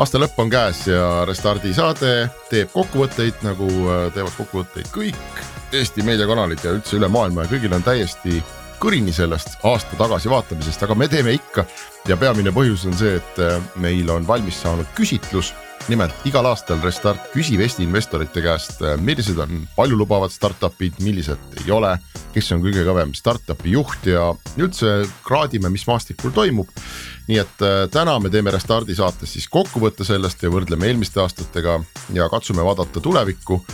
aasta lõpp on käes ja Restardi saade teeb kokkuvõtteid, nagu äh, teevad kokkuvõtteid kõik Eesti meediakanalid ja üldse üle maailma ja kõigil on täiesti kõrini sellest aasta tagasi vaatamisest, aga me teeme ikka. ja peamine põhjus on see, et äh, meil on valmis saanud küsitlus. nimelt igal aastal Restart küsib Eesti investorite käest, äh, millised on paljulubavad startup'id, millised ei ole, kes on kõige kõvem startup'i juht ja üldse kraadime, mis maastikul toimub nii et äh, täna me teeme Restardi saates siis kokkuvõtte sellest ja võrdleme eelmiste aastatega ja katsume vaadata tulevikku.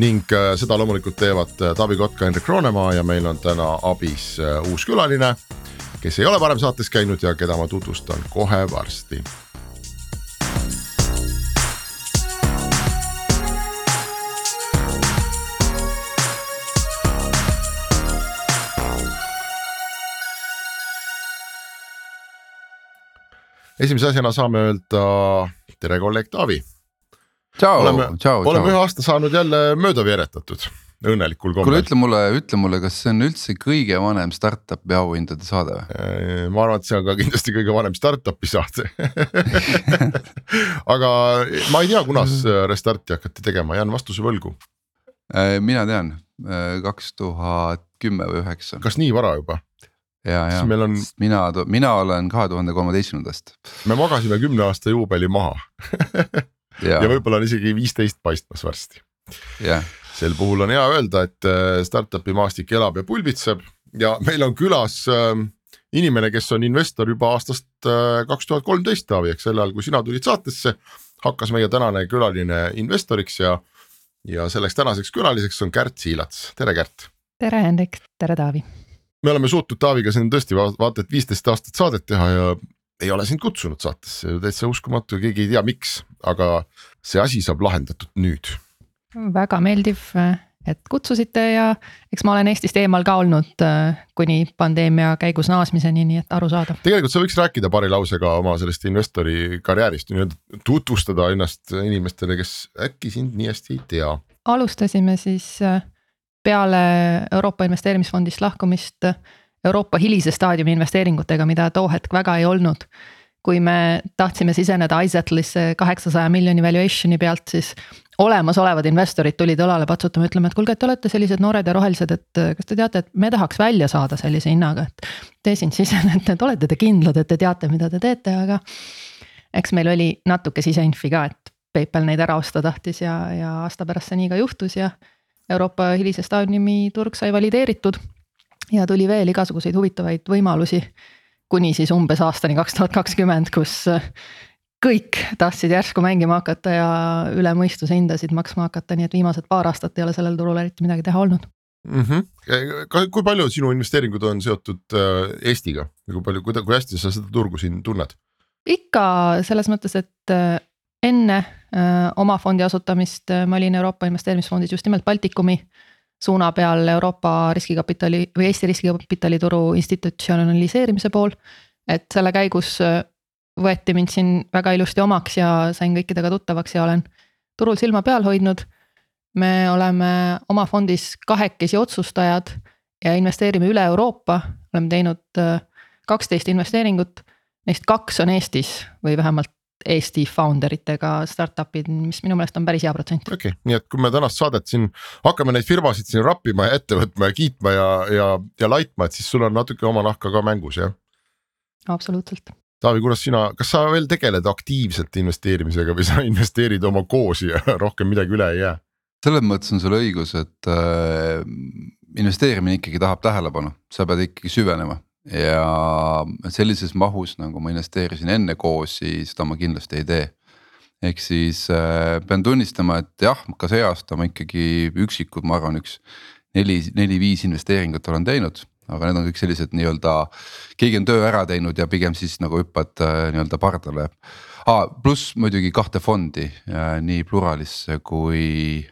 ning äh, seda loomulikult teevad äh, Taavi Kotka, Hendrik Roonemaa ja meil on täna abis uus külaline, kes ei ole varem saates käinud ja keda ma tutvustan kohe varsti esimese asjana saame öelda tere, kolleeg Taavi. oleme, oleme ühe aasta saanud jälle mööda veeretatud õnnelikul kombel. kuule, ütle mulle, ütle mulle, kas see on üldse kõige vanem startup'i auhindade saade või? Äh, ma arvan, et see on ka kindlasti kõige vanem startup'i saade aga ma ei tea, kunas Restarti hakati tegema, jään vastuse võlgu. Äh, mina tean, äh, kaks tuhat kümme või üheksa. kas nii vara juba? Ja, ja on... mina, mina olen kahe tuhande kolmeteistkümnendast. me magasime kümne aasta juubeli maha. Ja, ja võib-olla on isegi viisteist paistmas varsti. sel puhul on hea öelda, et äh, startup'i maastik elab ja pulbitseb. Ja meil on külas äh, inimene, kes on investor juba aastast äh, kaks tuhat kolmteist, Taavi, eks sel ajal, kui sina tulid saatesse, hakkas meie tänane külaline investoriks ja, ja selleks tänaseks külaliseks on Kärt Siilats, tere Kärt. tere Hendrik, tere Taavi me oleme suutnud Taaviga siin tõesti vaata et viisteist aastat saadet teha ja ei ole sind kutsunud saatesse, täitsa uskumatu ja keegi ei tea, miks, aga see asi saab lahendatud nüüd. väga meeldiv, et kutsusite ja eks ma olen Eestist eemal ka olnud kuni pandeemia käigus naasmiseni, nii et arusaadav. tegelikult sa võiks rääkida paari lausega oma sellest investori karjäärist, nii-öelda tutvustada ennast inimestele, kes äkki sind nii hästi ei tea. alustasime siis peale Euroopa Investeerimisfondist lahkumist Euroopa hilise staadiumi investeeringutega, mida too hetk väga ei olnud. kui me tahtsime siseneda iSettlisse kaheksasaja miljoni valuation'i pealt, siis olemasolevad investorid tulid õlale patsutama, ütlema, et kuulge, et te olete sellised noored ja rohelised, et kas te teate, et me tahaks välja saada sellise hinnaga, et. Te siin sisenete, et olete te kindlad, et te teate, mida te teete, aga. eks meil oli natuke siseinfi ka, et PayPal neid ära osta tahtis ja, ja aasta pärast see nii ka juhtus ja Euroopa hilise staadiumi turg sai valideeritud ja tuli veel igasuguseid huvitavaid võimalusi. kuni siis umbes aastani kaks tuhat kakskümmend, kus kõik tahtsid järsku mängima hakata ja üle mõistuse hindasid maksma hakata, nii et viimased paar aastat ei ole sellel turul eriti midagi teha olnud mm. -hmm. kui palju sinu investeeringud on seotud äh, Eestiga ja kui palju, kui hästi sa seda turgu siin tunned? ikka selles mõttes, et äh, enne äh, oma fondi asutamist ma olin Euroopa Investeerimisfondis just nimelt Baltikumi suuna peal Euroopa riskikapitali või Eesti riskikapitalituru institutsionaliseerimise pool. et selle käigus võeti mind siin väga ilusti omaks ja sain kõikidega tuttavaks ja olen turul silma peal hoidnud. me oleme oma fondis kahekesi otsustajad ja investeerime üle Euroopa, oleme teinud kaksteist investeeringut. Neist kaks on Eestis või vähemalt Eesti founder itega startup'id, mis minu meelest on päris hea protsent. okei okay., nii et kui me tänast saadet siin hakkame neid firmasid siin rappima ja ette võtma ja kiitma ja, ja, ja laitma, et siis sul on natuke oma nahka ka mängus, jah? absoluutselt. Taavi, kuidas sina, kas sa veel tegeled aktiivselt investeerimisega või sa investeerid oma koosi ja rohkem midagi üle ei jää? selles mõttes on sul õigus, et äh, investeerimine ikkagi tahab tähelepanu, sa pead ikkagi süvenema ja sellises mahus, nagu ma investeerisin enne koosi, seda ma kindlasti ei tee. ehk siis äh, pean tunnistama, et jah, ka see aasta ma ikkagi üksikud, ma arvan, üks neli, neli-viis investeeringut olen teinud. aga need on kõik sellised nii-öelda, keegi on töö ära teinud ja pigem siis nagu hüppad äh, nii-öelda pardale. ah,, pluss muidugi kahte fondi, nii Pluralisse kui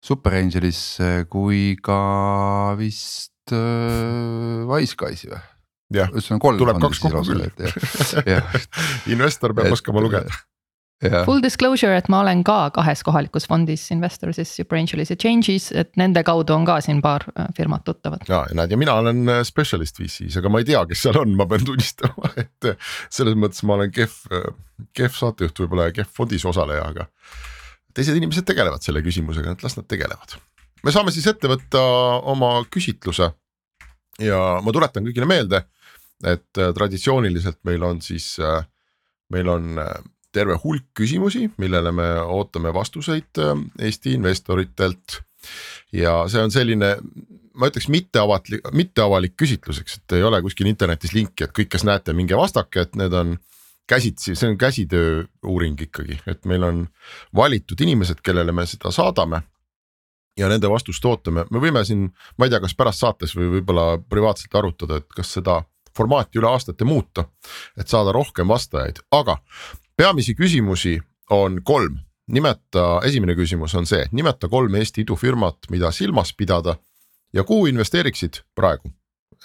Super Angelisse kui ka vist äh, Wiseguys'i või? jah, tuleb kaks kokku küll. investor peab oskama lugeda Yeah. Full disclosure, et ma olen ka kahes kohalikus fondis investor, siis Super Angelis ja Changes, et nende kaudu on ka siin paar äh, firmat tuttavad. ja, ja näed ja mina olen äh, specialist VC-s, aga ma ei tea, kes seal on, ma pean tunnistama, et äh, selles mõttes ma olen kehv, kehv saatejuht võib-olla ja kehv fondis osaleja, aga. teised inimesed tegelevad selle küsimusega, et las nad tegelevad. Me saame siis ette võtta oma küsitluse. ja ma tuletan kõigile meelde, et traditsiooniliselt meil on siis, meil on terve hulk küsimusi, millele me ootame vastuseid äh, Eesti investoritelt. ja see on selline, ma ütleks mitteavatlik, mitteavalik küsitlus, eks, et ei ole kuskil internetis linki, et kõik, kes näete, minge vastake, et need on käsitsi, see on käsitöö uuring ikkagi, et meil on valitud inimesed, kellele me seda saadame ja nende vastust ootame, me võime siin, ma ei tea, kas pärast saates või võib-olla privaatselt arutada, et kas seda formaati üle aastate muuta, et saada rohkem vastajaid, aga peamisi küsimusi on kolm, nimeta, esimene küsimus on see, nimeta kolm Eesti idufirmat, mida silmas pidada ja kuhu investeeriksid praegu,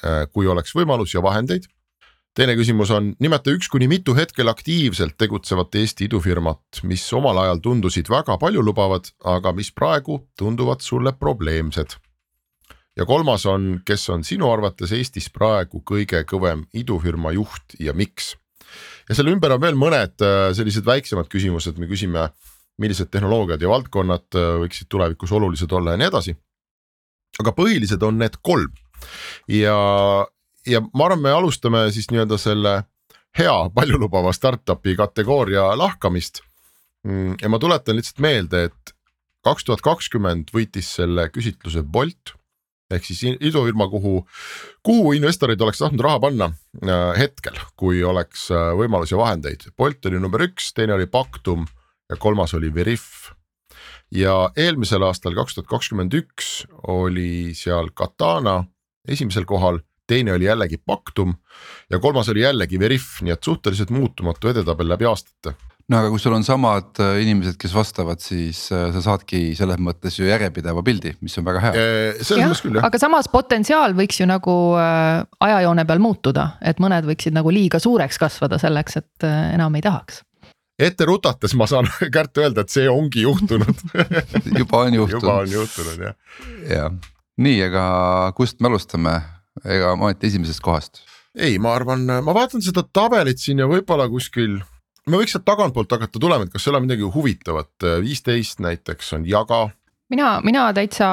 äh, kui oleks võimalus ja vahendeid. Teine küsimus on, nimeta üks kuni mitu hetkel aktiivselt tegutsevat Eesti idufirmat, mis omal ajal tundusid väga paljulubavad, aga mis praegu tunduvad sulle probleemsed. ja kolmas on, kes on sinu arvates Eestis praegu kõige kõvem idufirma juht ja miks ja selle ümber on veel mõned äh, sellised väiksemad küsimused, me küsime, millised tehnoloogiad ja valdkonnad äh, võiksid tulevikus olulised olla ja nii edasi. aga põhilised on need kolm ja, ja ma arvan, me alustame siis nii-öelda selle hea paljulubava startup'i kategooria lahkamist. Mm, ja ma tuletan lihtsalt meelde, et kaks tuhat kakskümmend võitis selle küsitluse Bolt ehk siis idufirma, kuhu, kuhu investorid oleks tahtnud raha panna äh, hetkel, kui oleks äh, võimalus ja vahendeid. Bolt oli number üks, teine oli Pactum ja kolmas oli Veriff. ja eelmisel aastal, kaks tuhat kakskümmend üks oli seal Katana esimesel kohal, teine oli jällegi Pactum ja kolmas oli jällegi Veriff, nii et suhteliselt muutumatu edetabel läbi aastate no aga kui sul on samad äh, inimesed, kes vastavad, siis äh, sa saadki selles mõttes ju järjepideva pildi, mis on väga hea. selles mõttes küll jah. aga samas potentsiaal võiks ju nagu äh, ajajoone peal muutuda, et mõned võiksid nagu liiga suureks kasvada selleks, et enam ei tahaks ette rutates ma saan Kärt öelda, et see ongi juhtunud juba on juhtunud. juba on juhtunud jah. jah, nii, aga kust me alustame, ega ometi esimesest kohast? ei, ma arvan, ma vaatan seda tabelit siin ja võib-olla kuskil me võiks sealt tagantpoolt hakata tulema, et kas seal on midagi huvitavat, viisteist näiteks on Jaga. mina, mina täitsa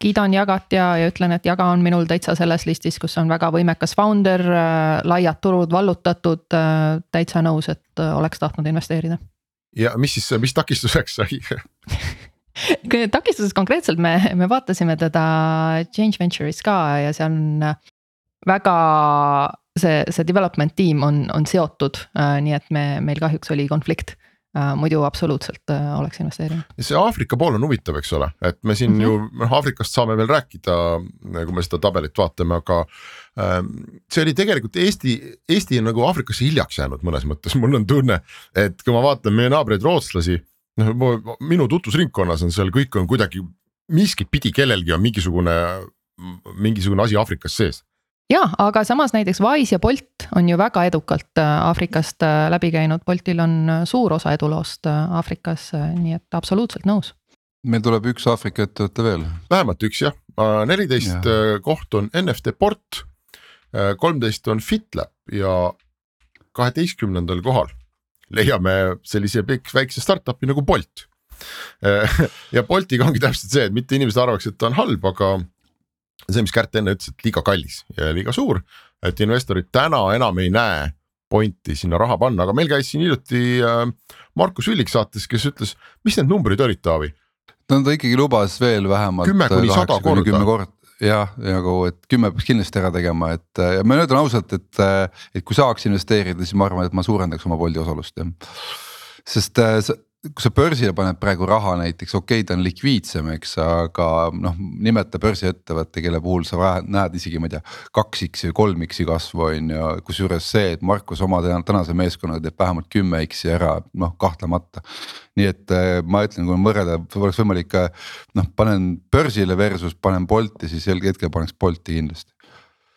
kiidan Jagat ja, ja ütlen, et Jaga on minul täitsa selles listis, kus on väga võimekas founder, laiad turud vallutatud, täitsa nõus, et oleks tahtnud investeerida. ja mis siis, mis takistuseks sai takistuseks konkreetselt me, me vaatasime teda Change Venture'is ka ja see on väga see, see development tiim on, on seotud äh,, nii et me, meil kahjuks oli konflikt äh,. muidu absoluutselt äh, oleks investeerinud. see Aafrika pool on huvitav, eks ole, et me siin mm -hmm. ju noh, Aafrikast saame veel rääkida, kui me seda tabelit vaatame, aga äh,. see oli tegelikult Eesti, Eesti on nagu Aafrikasse hiljaks jäänud mõnes mõttes, mul on tunne, et kui ma vaatan meie naabreid rootslasi. Noh, minu tutvusringkonnas on seal kõik on kuidagi miskit pidi, kellelgi on mingisugune mingisugune asi Aafrikas sees ja, aga samas näiteks Wise ja Bolt on ju väga edukalt äh, Aafrikast äh, läbi käinud, Boltil on äh, suur osa eduloost Aafrikas, nii et absoluutselt nõus. meil tuleb üks Aafrika ettevõte veel. vähemalt üks jah, neliteist koht on NFT Port, kolmteist on FitLab ja kaheteistkümnendal kohal leiame sellise väikse startup'i nagu Bolt ja Boltiga ongi täpselt see, et mitte inimesed arvaks, et ta on halb, aga see, mis Kärt enne ütles, et liiga kallis ja liiga suur, et investorid täna enam ei näe pointi sinna raha panna, aga meil käis siin hiljuti äh, Markus Villig saates, kes ütles, mis need numbrid olid, Taavi? no ta ikkagi lubas veel vähemalt. kümme kuni sada korda. Jah, nagu, et kümme peaks kindlasti ära tegema, et ja ma ütlen ausalt, et, et kui saaks investeerida, siis ma arvan, et ma suurendaks oma Bolti osalust jah. sest kui sa börsile paned praegu raha näiteks, okei okay,, ta on likviidsem, eks, aga noh, nimeta börsiettevõte, kelle puhul sa näed isegi, ma ei tea, kaks X-i või kolm X-i kasvu on ju, kusjuures see, et Markus oma tänase meeskonnaga teeb vähemalt kümme X-i ära, noh kahtlemata. nii et äh, ma ütlen, kui võrrelda, oleks võimalik noh, panen börsile versus panen Bolti, siis sel hetkel paneks Bolti kindlasti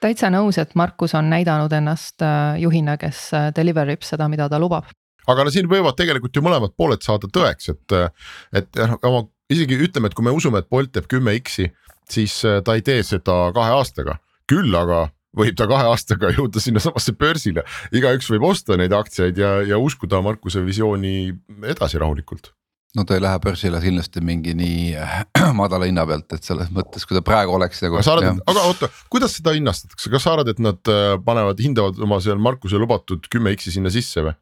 täitsa nõus, et Markus on näidanud ennast äh, juhina, kes deliver ib seda, mida ta lubab aga no siin võivad tegelikult ju mõlemad pooled saada tõeks, et, et noh, oma isegi ütleme, et kui me usume, et Bolt teeb kümme X-i, siis äh, ta ei tee seda kahe aastaga, küll aga võib ta kahe aastaga jõuda sinnasamasse börsile, igaüks võib osta neid aktsiaid ja, ja uskuda Markuse visiooni edasi rahulikult no ta ei lähe börsile kindlasti mingi nii madala hinna pealt, et selles mõttes, kui ta praegu oleks nagu. aga, aga oota, kuidas seda hinnastatakse, kas sa arvad, et nad äh, panevad, hindavad oma seal Markuse lubatud kümme X-i sinna sisse või?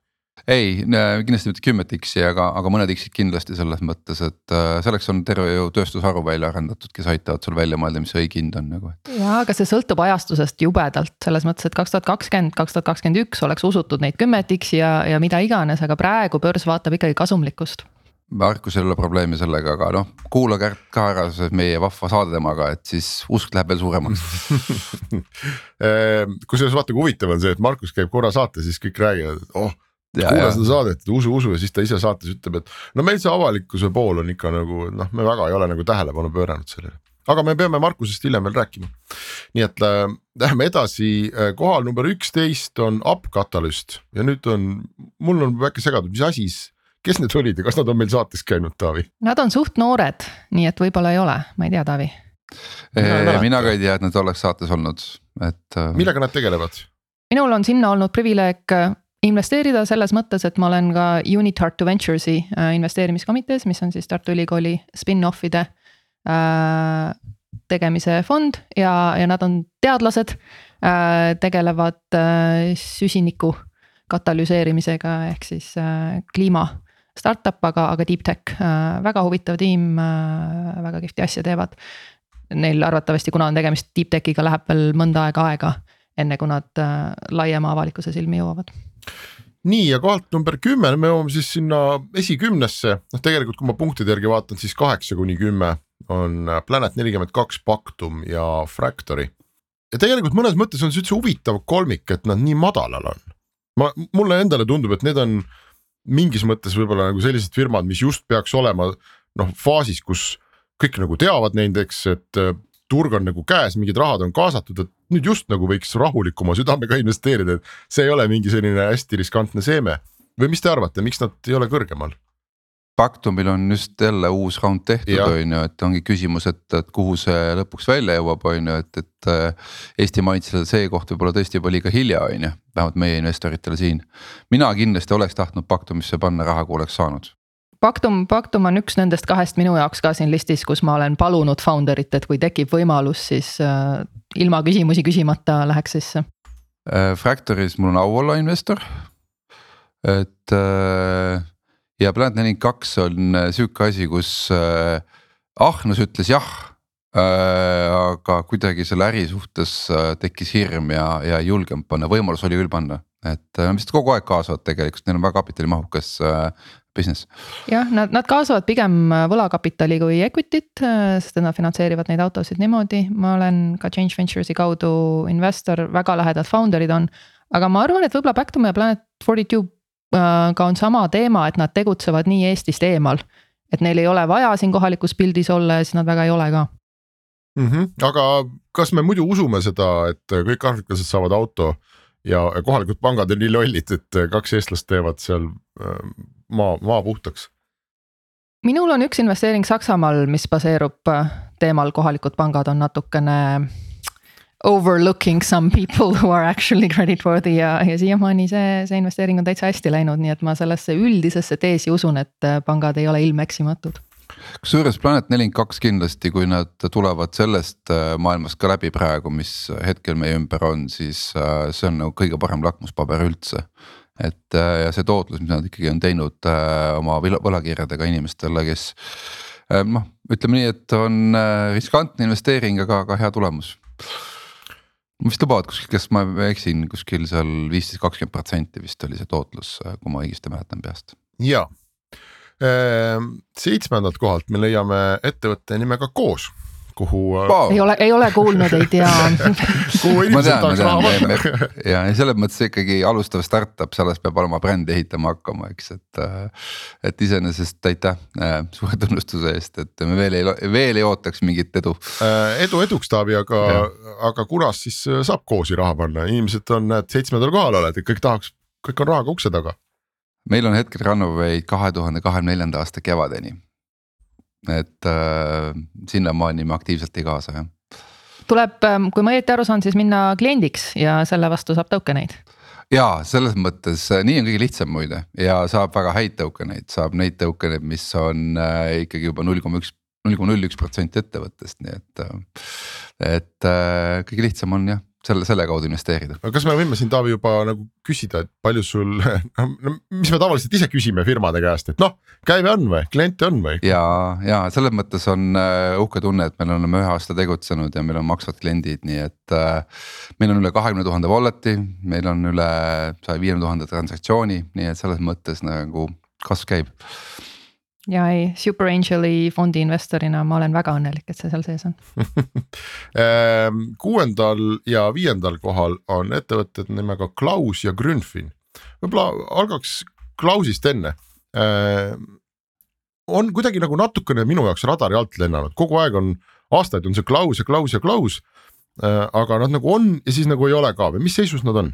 Ei, kindlasti mitte kümmet X-i, aga, aga mõned X-id kindlasti selles mõttes, et äh, selleks on terve ju tööstusharu välja arendatud, kes aitavad sul välja mõelda, mis õige hind on nagu. ja, aga see sõltub ajastusest jubedalt selles mõttes, et kaks tuhat kakskümmend, kaks tuhat kakskümmend üks oleks usutud neid kümmet X-i ja, ja mida iganes, aga praegu börs vaatab ikkagi kasumlikkust Markusel ei ole probleemi sellega, aga noh, kuulage ka ära see meie vahva saade temaga, et siis usk läheb veel suuremaks ehm, kusjuures vaata, kui huvitav on see, et Markus käib korra saates, siis kõik räägivad, et oh kuula seda saadet, usu, usu ja siis ta ise saates ütleb, et no meil see avalikkuse pool on ikka nagu noh, me väga ei ole nagu tähelepanu pööranud sellele. aga me peame Markusest hiljem veel rääkima. nii et äh, lähme edasi, äh, kohal number üksteist on Up-Catalyst ja nüüd on, mul on väike segadus, mis asi siis kes need olid ja kas nad on meil saates käinud, Taavi? Nad on suht noored, nii et võib-olla ei ole, ma ei tea, Taavi. mina ka ei tea, et nad oleks saates olnud, et. Äh, millega nad tegelevad? minul on sinna olnud privileeg investeerida selles mõttes, et ma olen ka Unit Tartu Ventures'i äh, investeerimiskomitees, mis on siis Tartu Ülikooli spin-off'ide äh, tegemise fond ja, ja nad on teadlased äh,, tegelevad süsiniku katalüseerimisega ehk siis kliima startup, aga, aga deep tech väga huvitav tiim väga kihvti asja teevad. Neil arvatavasti, kuna on tegemist deep tech'iga, läheb veel mõnda aega aega, enne kui nad laiema avalikkuse silmi jõuavad nii ja kohalt number kümme, me jõuame siis sinna esikümnesse, noh tegelikult kui ma punktide järgi vaatan, siis kaheksa kuni kümme on Planet nelikümmend kaks, Pactum ja Fractory. ja tegelikult mõnes mõttes on see üldse huvitav kolmik, et nad nii madalal on. ma, mulle endale tundub, et need on mingis mõttes võib-olla nagu sellised firmad, mis just peaks olema noh faasis, kus kõik nagu teavad neid, eks, et turg on nagu käes, mingid rahad on kaasatud, et nüüd just nagu võiks rahulikuma südamega investeerida, et see ei ole mingi selline hästi riskantne seeme. või mis te arvate, miks nad ei ole kõrgemal? Pactumil on just jälle uus round tehtud, on ju, et ongi küsimus, et, et kuhu see lõpuks välja jõuab, on ju, et, et. Äh, Eesti maitsele see koht võib-olla tõesti juba liiga hilja, on ju, vähemalt meie investoritele siin. mina kindlasti oleks tahtnud Pactumisse panna raha, kui oleks saanud Pactum, Pactum on üks nendest kahest minu jaoks ka siin listis, kus ma olen palunud founder'it, et kui tekib võimalus, siis äh, ilma küsimusi küsimata läheks sisse äh,. Fractoris mul on au olla investor. et äh, ja Planet nelikümmend kaks on äh, sihuke asi, kus äh, ahnus ütles jah äh,. aga kuidagi selle äri suhtes äh, tekkis hirm ja, ja ei julgenud panna, võimalus oli küll panna et nad vist kogu aeg kaasavad tegelikult, neil on väga kapitalimahukas äh, business. jah, nad, nad kaasavad pigem äh, võlakapitali kui equity't, äh, sest nad finantseerivad neid autosid niimoodi, ma olen ka Change Ventures'i kaudu investor, väga lähedad founder'id on. aga ma arvan, et võib-olla Back to my planet forty two äh, ka on sama teema, et nad tegutsevad nii Eestist eemal. et neil ei ole vaja siin kohalikus pildis olla ja siis nad väga ei ole ka mm. -hmm. aga kas me muidu usume seda, et kõik aafriklased saavad auto ja kohalikud pangad on nii lollid, et kaks eestlast teevad seal maa, maa puhtaks? minul on üks investeering Saksamaal, mis baseerub äh, teemal kohalikud pangad on natukene overlooking some people who are actually credit worthy ja, ja siiamaani see, see investeering on täitsa hästi läinud, nii et ma sellesse üldisesse teesi usun, et äh, pangad ei ole ilmeksimatud kusjuures Planet nelikümmend kaks kindlasti, kui nad tulevad sellest äh, maailmast ka läbi praegu, mis hetkel meie ümber on, siis see on nagu kõige parem lakmuspaber üldse et äh, ja see tootlus, mis nad ikkagi on teinud äh, oma võlakirjadega inimestele, kes äh, noh, ütleme nii, et on riskantne investeering, aga ka hea tulemus. Vist lubavad kuskil, kas ma eksin, kuskil seal viisteist, kakskümmend protsenti vist oli see tootlus, kui ma õigesti mäletan peast. ja, seitsmendalt kohalt me leiame ettevõtte nimega Koos kuhu wow.. ei ole, ei ole kuulnud, ei tea kuhu inimesed tahaks raha panna. ja selles mõttes ikkagi alustav startup, selles peab olema brändi ehitama hakkama, eks, et. et iseenesest aitäh suure tunnustuse eest, et me veel ei, veel ei ootaks mingit edu. edu eduks Taavi, aga, aga kunas siis saab koosi raha panna, inimesed on, näed seitsmendal kohal oled, et kõik tahaks, kõik on rahaga ukse taga meil on hetkel Runway kahe tuhande kahekümne neljanda aasta kevadeni. Et äh, sinnamaani me aktiivselt ei kaasa jah. tuleb, ähm, kui ma õieti aru saan, siis minna kliendiks ja selle vastu saab token eid ja selles mõttes äh, nii on kõige lihtsam muide ja saab väga häid token eid, saab neid token eid, mis on äh, ikkagi juba null koma üks, null koma null üks protsenti ettevõttest, nii et. Äh, et äh, kõige lihtsam on jah selle, selle kaudu investeerida. aga kas me võime siin Taavi juba nagu küsida, et palju sul, no mis me tavaliselt ise küsime firmade käest, et noh, käive on või, kliente on või? ja, ja selles mõttes on uh, uhke tunne, et me oleme ühe aasta tegutsenud ja meil on maksvad kliendid, nii et uh,. meil on üle kahekümne tuhande wallet'i, meil on üle saja viiekümne tuhande transaktsiooni, nii et selles mõttes nagu kasv käib ja ei, Super Angeli fondi investorina ma olen väga õnnelik, et see seal sees on ehm, kuuendal ja viiendal kohal on ettevõtted nimega Klaus ja Grünfin. võib-olla algaks Klausist enne. Ehm, on kuidagi nagu natukene minu jaoks radari alt lennanud, kogu aeg on, aastaid on see Klaus ja Klaus ja Klaus. Ehm, aga nad nagu on ja siis nagu ei ole ka või mis seisus nad on?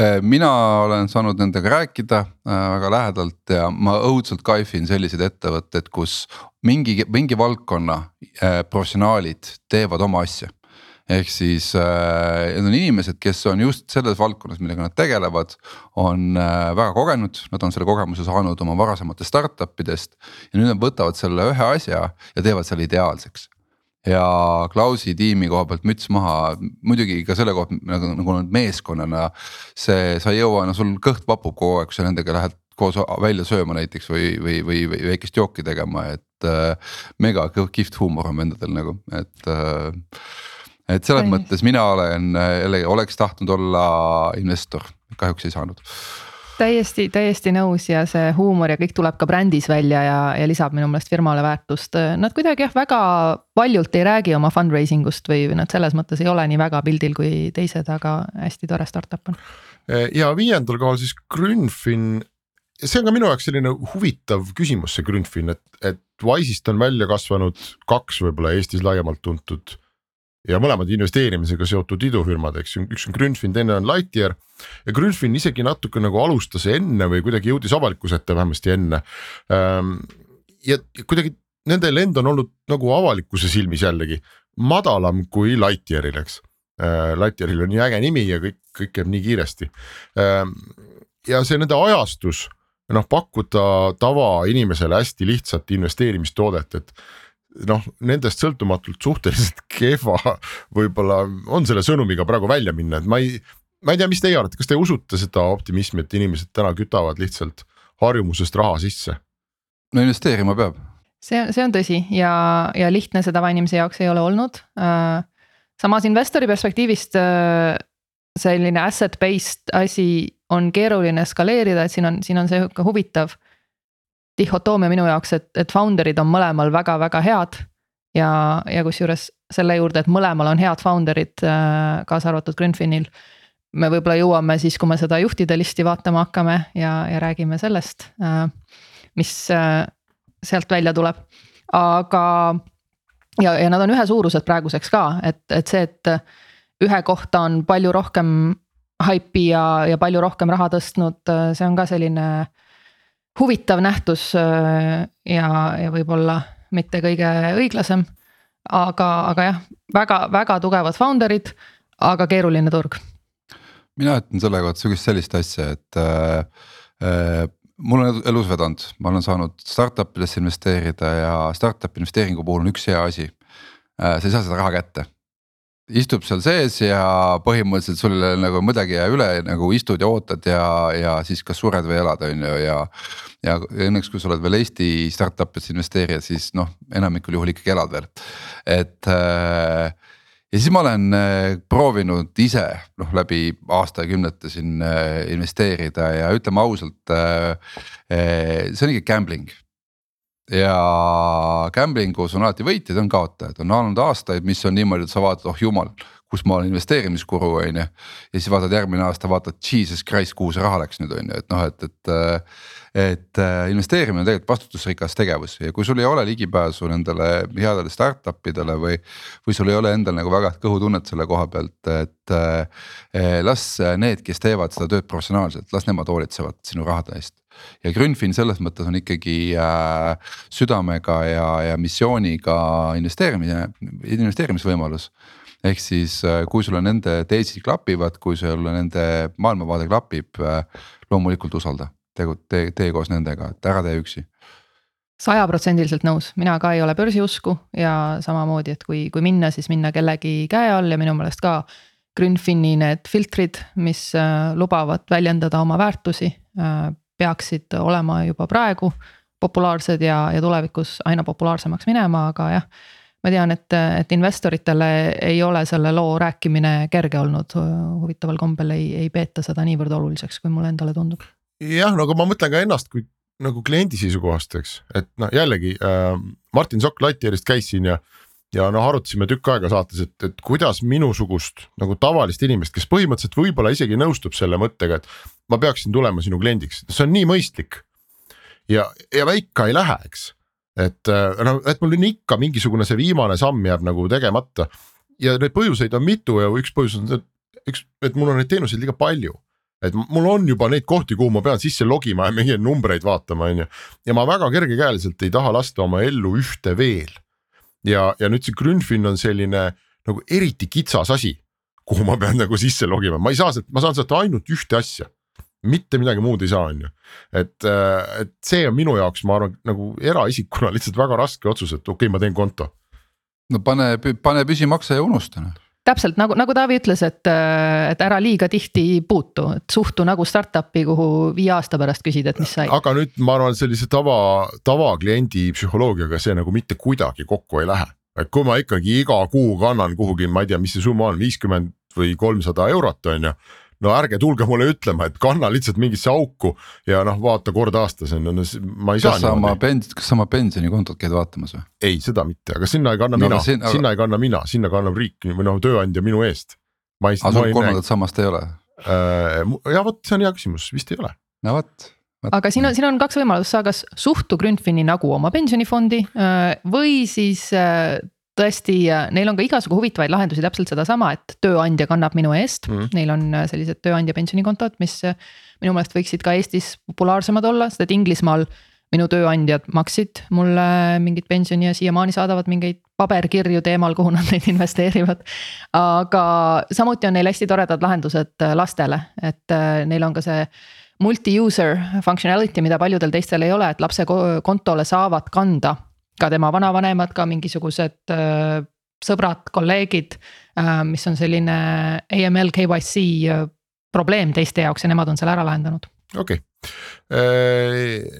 Äh, mina olen saanud nendega rääkida äh, väga lähedalt ja ma õudselt kaifin selliseid ettevõtteid, kus mingi, mingi valdkonna äh, professionaalid teevad oma asja ehk siis need on inimesed, kes on just selles valdkonnas, millega nad tegelevad, on väga kogenud, nad on selle kogemuse saanud oma varasematest startup idest. ja nüüd nad võtavad selle ühe asja ja teevad selle ideaalseks ja Klausi tiimi koha pealt müts maha, muidugi ka selle pealt nagu, nagu nad meeskonnana. see, sa ei jõua, no sul kõht vapub kogu aeg, kui sa nendega lähed koos välja sööma näiteks või, või, või, või väikest jooki tegema, et äh, mega kihvt huumor on vendadel nagu, et äh,. et selles mõttes mina olen jällegi, oleks tahtnud olla investor, kahjuks ei saanud täiesti, täiesti nõus ja see huumor ja kõik tuleb ka brändis välja ja, ja lisab minu meelest firmale väärtust. Nad kuidagi jah, väga paljult ei räägi oma fundraising ust või nad selles mõttes ei ole nii väga pildil kui teised, aga hästi tore startup on. ja viiendal kohal siis Grünfin see on ka minu jaoks selline huvitav küsimus, see Grünfin, et, et Wise'ist on välja kasvanud kaks võib-olla Eestis laiemalt tuntud ja mõlemad investeerimisega seotud idufirmad, eks ju, üks on Grünfin, teine on Lightyear. ja Grünfin isegi natuke nagu alustas enne või kuidagi jõudis avalikkuse ette vähemasti enne. Ehm, ja kuidagi nende lend on olnud nagu avalikkuse silmis jällegi madalam kui Lightyearil, eks. Ehm, Lightyearil on nii äge nimi ja kõik, kõik käib nii kiiresti. Ehm, ja see nende ajastus noh, pakkuda tavainimesele hästi lihtsat investeerimistoodet, et noh, nendest sõltumatult suhteliselt kehva võib-olla on selle sõnumiga praegu välja minna, et ma ei, ma ei tea, mis teie arvate, kas te usute seda optimismi, et inimesed täna kütavad lihtsalt harjumusest raha sisse? no investeerima peab. see, see on tõsi ja, ja lihtne see tavainimese jaoks ei ole olnud. Äh, samas investori perspektiivist äh, selline asset based asi on keeruline skaleerida, et siin on, siin on see ka huvitav dihhotoomia minu jaoks, et, et founder'id on mõlemal väga-väga head. ja, ja kusjuures selle juurde, et mõlemal on head founder'id, äh, kaasa arvatud Grünfinil. me võib-olla jõuame siis, kui me seda juhtide listi vaatama hakkame ja, ja räägime sellest, äh, mis äh, sealt välja tuleb, aga. ja, ja nad on ühesuurused praeguseks ka, et, et see, et ühe kohta on palju rohkem haipi ja, ja palju rohkem raha tõstnud, see on ka selline huvitav nähtus äh, ja, ja võib-olla mitte kõige õiglasem. aga, aga jah, väga-väga tugevad founder'id, aga keeruline turg. mina ütlen selle kohta sihukest sellist asja, et äh, äh, mul on elus vedanud, ma olen saanud startup idesse investeerida ja startup investeeringu puhul on üks hea asi äh,. sa ei saa seda raha kätte istub seal sees ja põhimõtteliselt sul nagu midagi ei jää üle, nagu istud ja ootad ja, ja siis kas sured või elad, on ju, ja. ja õnneks, kui sa oled veel Eesti startup'isse investeerija, siis noh, enamikul juhul ikkagi elad veel, et äh, ja siis ma olen äh, proovinud ise noh, läbi aastakümnete siin äh, investeerida ja ütleme ausalt, see on ikka gambling ja gambling us on alati võitjaid, on kaotajaid, on olnud aastaid, mis on niimoodi, et sa vaatad, oh jumal, kus ma olen investeerimiskuru on ju. ja siis vaatad järgmine aasta, vaatad jesus christ, kuhu see raha läks nüüd on ju, et noh, et, et et äh, investeerimine on tegelikult vastutusrikas tegevus ja kui sul ei ole ligipääsu nendele headele startup idele või. või sul ei ole endal nagu väga kõhutunnet selle koha pealt, et äh, las need, kes teevad seda tööd professionaalselt, las nemad hoolitsevad sinu rahade eest ja Grünfin selles mõttes on ikkagi äh, südamega ja, ja missiooniga investeerimine, investeerimisvõimalus. ehk siis äh, kui sulle nende teesid klapivad, kui sulle nende maailmavaade klapib äh,, loomulikult usalda tegu, tee, tee koos nendega, et ära tee üksi sajaprotsendiliselt nõus, mina ka ei ole börsiusku ja samamoodi, et kui, kui minna, siis minna kellegi käe all ja minu meelest ka. Grünfini need filtrid, mis äh, lubavad väljendada oma väärtusi, äh, peaksid olema juba praegu populaarsed ja, ja tulevikus aina populaarsemaks minema, aga jah. ma tean, et, et investoritele ei ole selle loo rääkimine kerge olnud, huvitaval kombel ei, ei peeta seda niivõrd oluliseks, kui mulle endale tundub jah, no aga ma mõtlen ka ennast kui nagu kliendi seisukohast, eks, et noh, jällegi äh, Martin Sokk Lattierist käis siin ja. Ja noh, arutasime tükk aega saates, et, et kuidas minusugust nagu tavalist inimest, kes põhimõtteliselt võib-olla isegi nõustub selle mõttega, et. ma peaksin tulema sinu kliendiks, see on nii mõistlik. ja, ja ma ikka ei lähe, eks, et äh, no, et mul on ikka mingisugune see viimane samm jääb nagu tegemata. ja neid põhjuseid on mitu ja üks põhjus on see, üks, et mul on neid teenuseid liiga palju et mul on juba neid kohti, kuhu ma pean sisse logima ja mingeid numbreid vaatama, on ju. ja ma väga kergekäeliselt ei taha lasta oma ellu ühte veel. Ja, ja nüüd see Grünfin on selline nagu eriti kitsas asi, kuhu ma pean nagu sisse logima, ma ei saa sealt, ma saan sealt ainult ühte asja. mitte midagi muud ei saa, on ju, et, äh, et see on minu jaoks, ma arvan, nagu eraisikuna lihtsalt väga raske otsus, et okei okay,, ma teen konto. no pane, pane püsimakse ja unusta noh täpselt nagu, nagu Taavi ütles, et, et ära liiga tihti puutu, et suhtu nagu startup'i, kuhu viie aasta pärast küsid, et mis sai. aga nüüd ma arvan, sellise tava, tavakliendi psühholoogiaga see nagu mitte kuidagi kokku ei lähe. et kui ma ikkagi iga kuu kannan kuhugi, ma ei tea, mis see summa on, viiskümmend või kolmsada eurot on ju no ärge tulge mulle ütlema, et kanna lihtsalt mingisse auku ja noh, vaata kord aastas on ju, no ma ei saa. kas sa oma pens-, kas sa oma pensionikontot käid vaatamas või? ei, seda mitte, aga sinna ei kanna no, mina, siin, aga... sinna ei kanna mina, sinna kannab riik või noh, tööandja minu eest. aga sul kolmandat sammast ei ole äh,? ja vot, see on hea küsimus, vist ei ole. no vot aga siin on, siin on kaks võimalust, sa kas suhtu Grünfini nagu oma pensionifondi äh, või siis äh, tõesti, neil on ka igasugu huvitavaid lahendusi, täpselt sedasama, et tööandja kannab minu eest mm. -hmm. Neil on äh, sellised tööandja pensionikontod, mis äh, minu meelest võiksid ka Eestis populaarsemad olla, sest et Inglismaal minu tööandjad maksid mulle mingit pensioni ja siiamaani saadavad mingeid paberkirju teemal, kuhu nad neid investeerivad. aga samuti on neil hästi toredad lahendused äh, lastele, et neil on ka see multi-user functionality, mida paljudel teistel ei ole, et lapse kontole saavad kanda ka tema vanavanemad, ka mingisugused äh, sõbrad, kolleegid, äh, mis on selline AML KYC äh, probleem teiste jaoks ja nemad on selle ära lahendanud. okei okay.,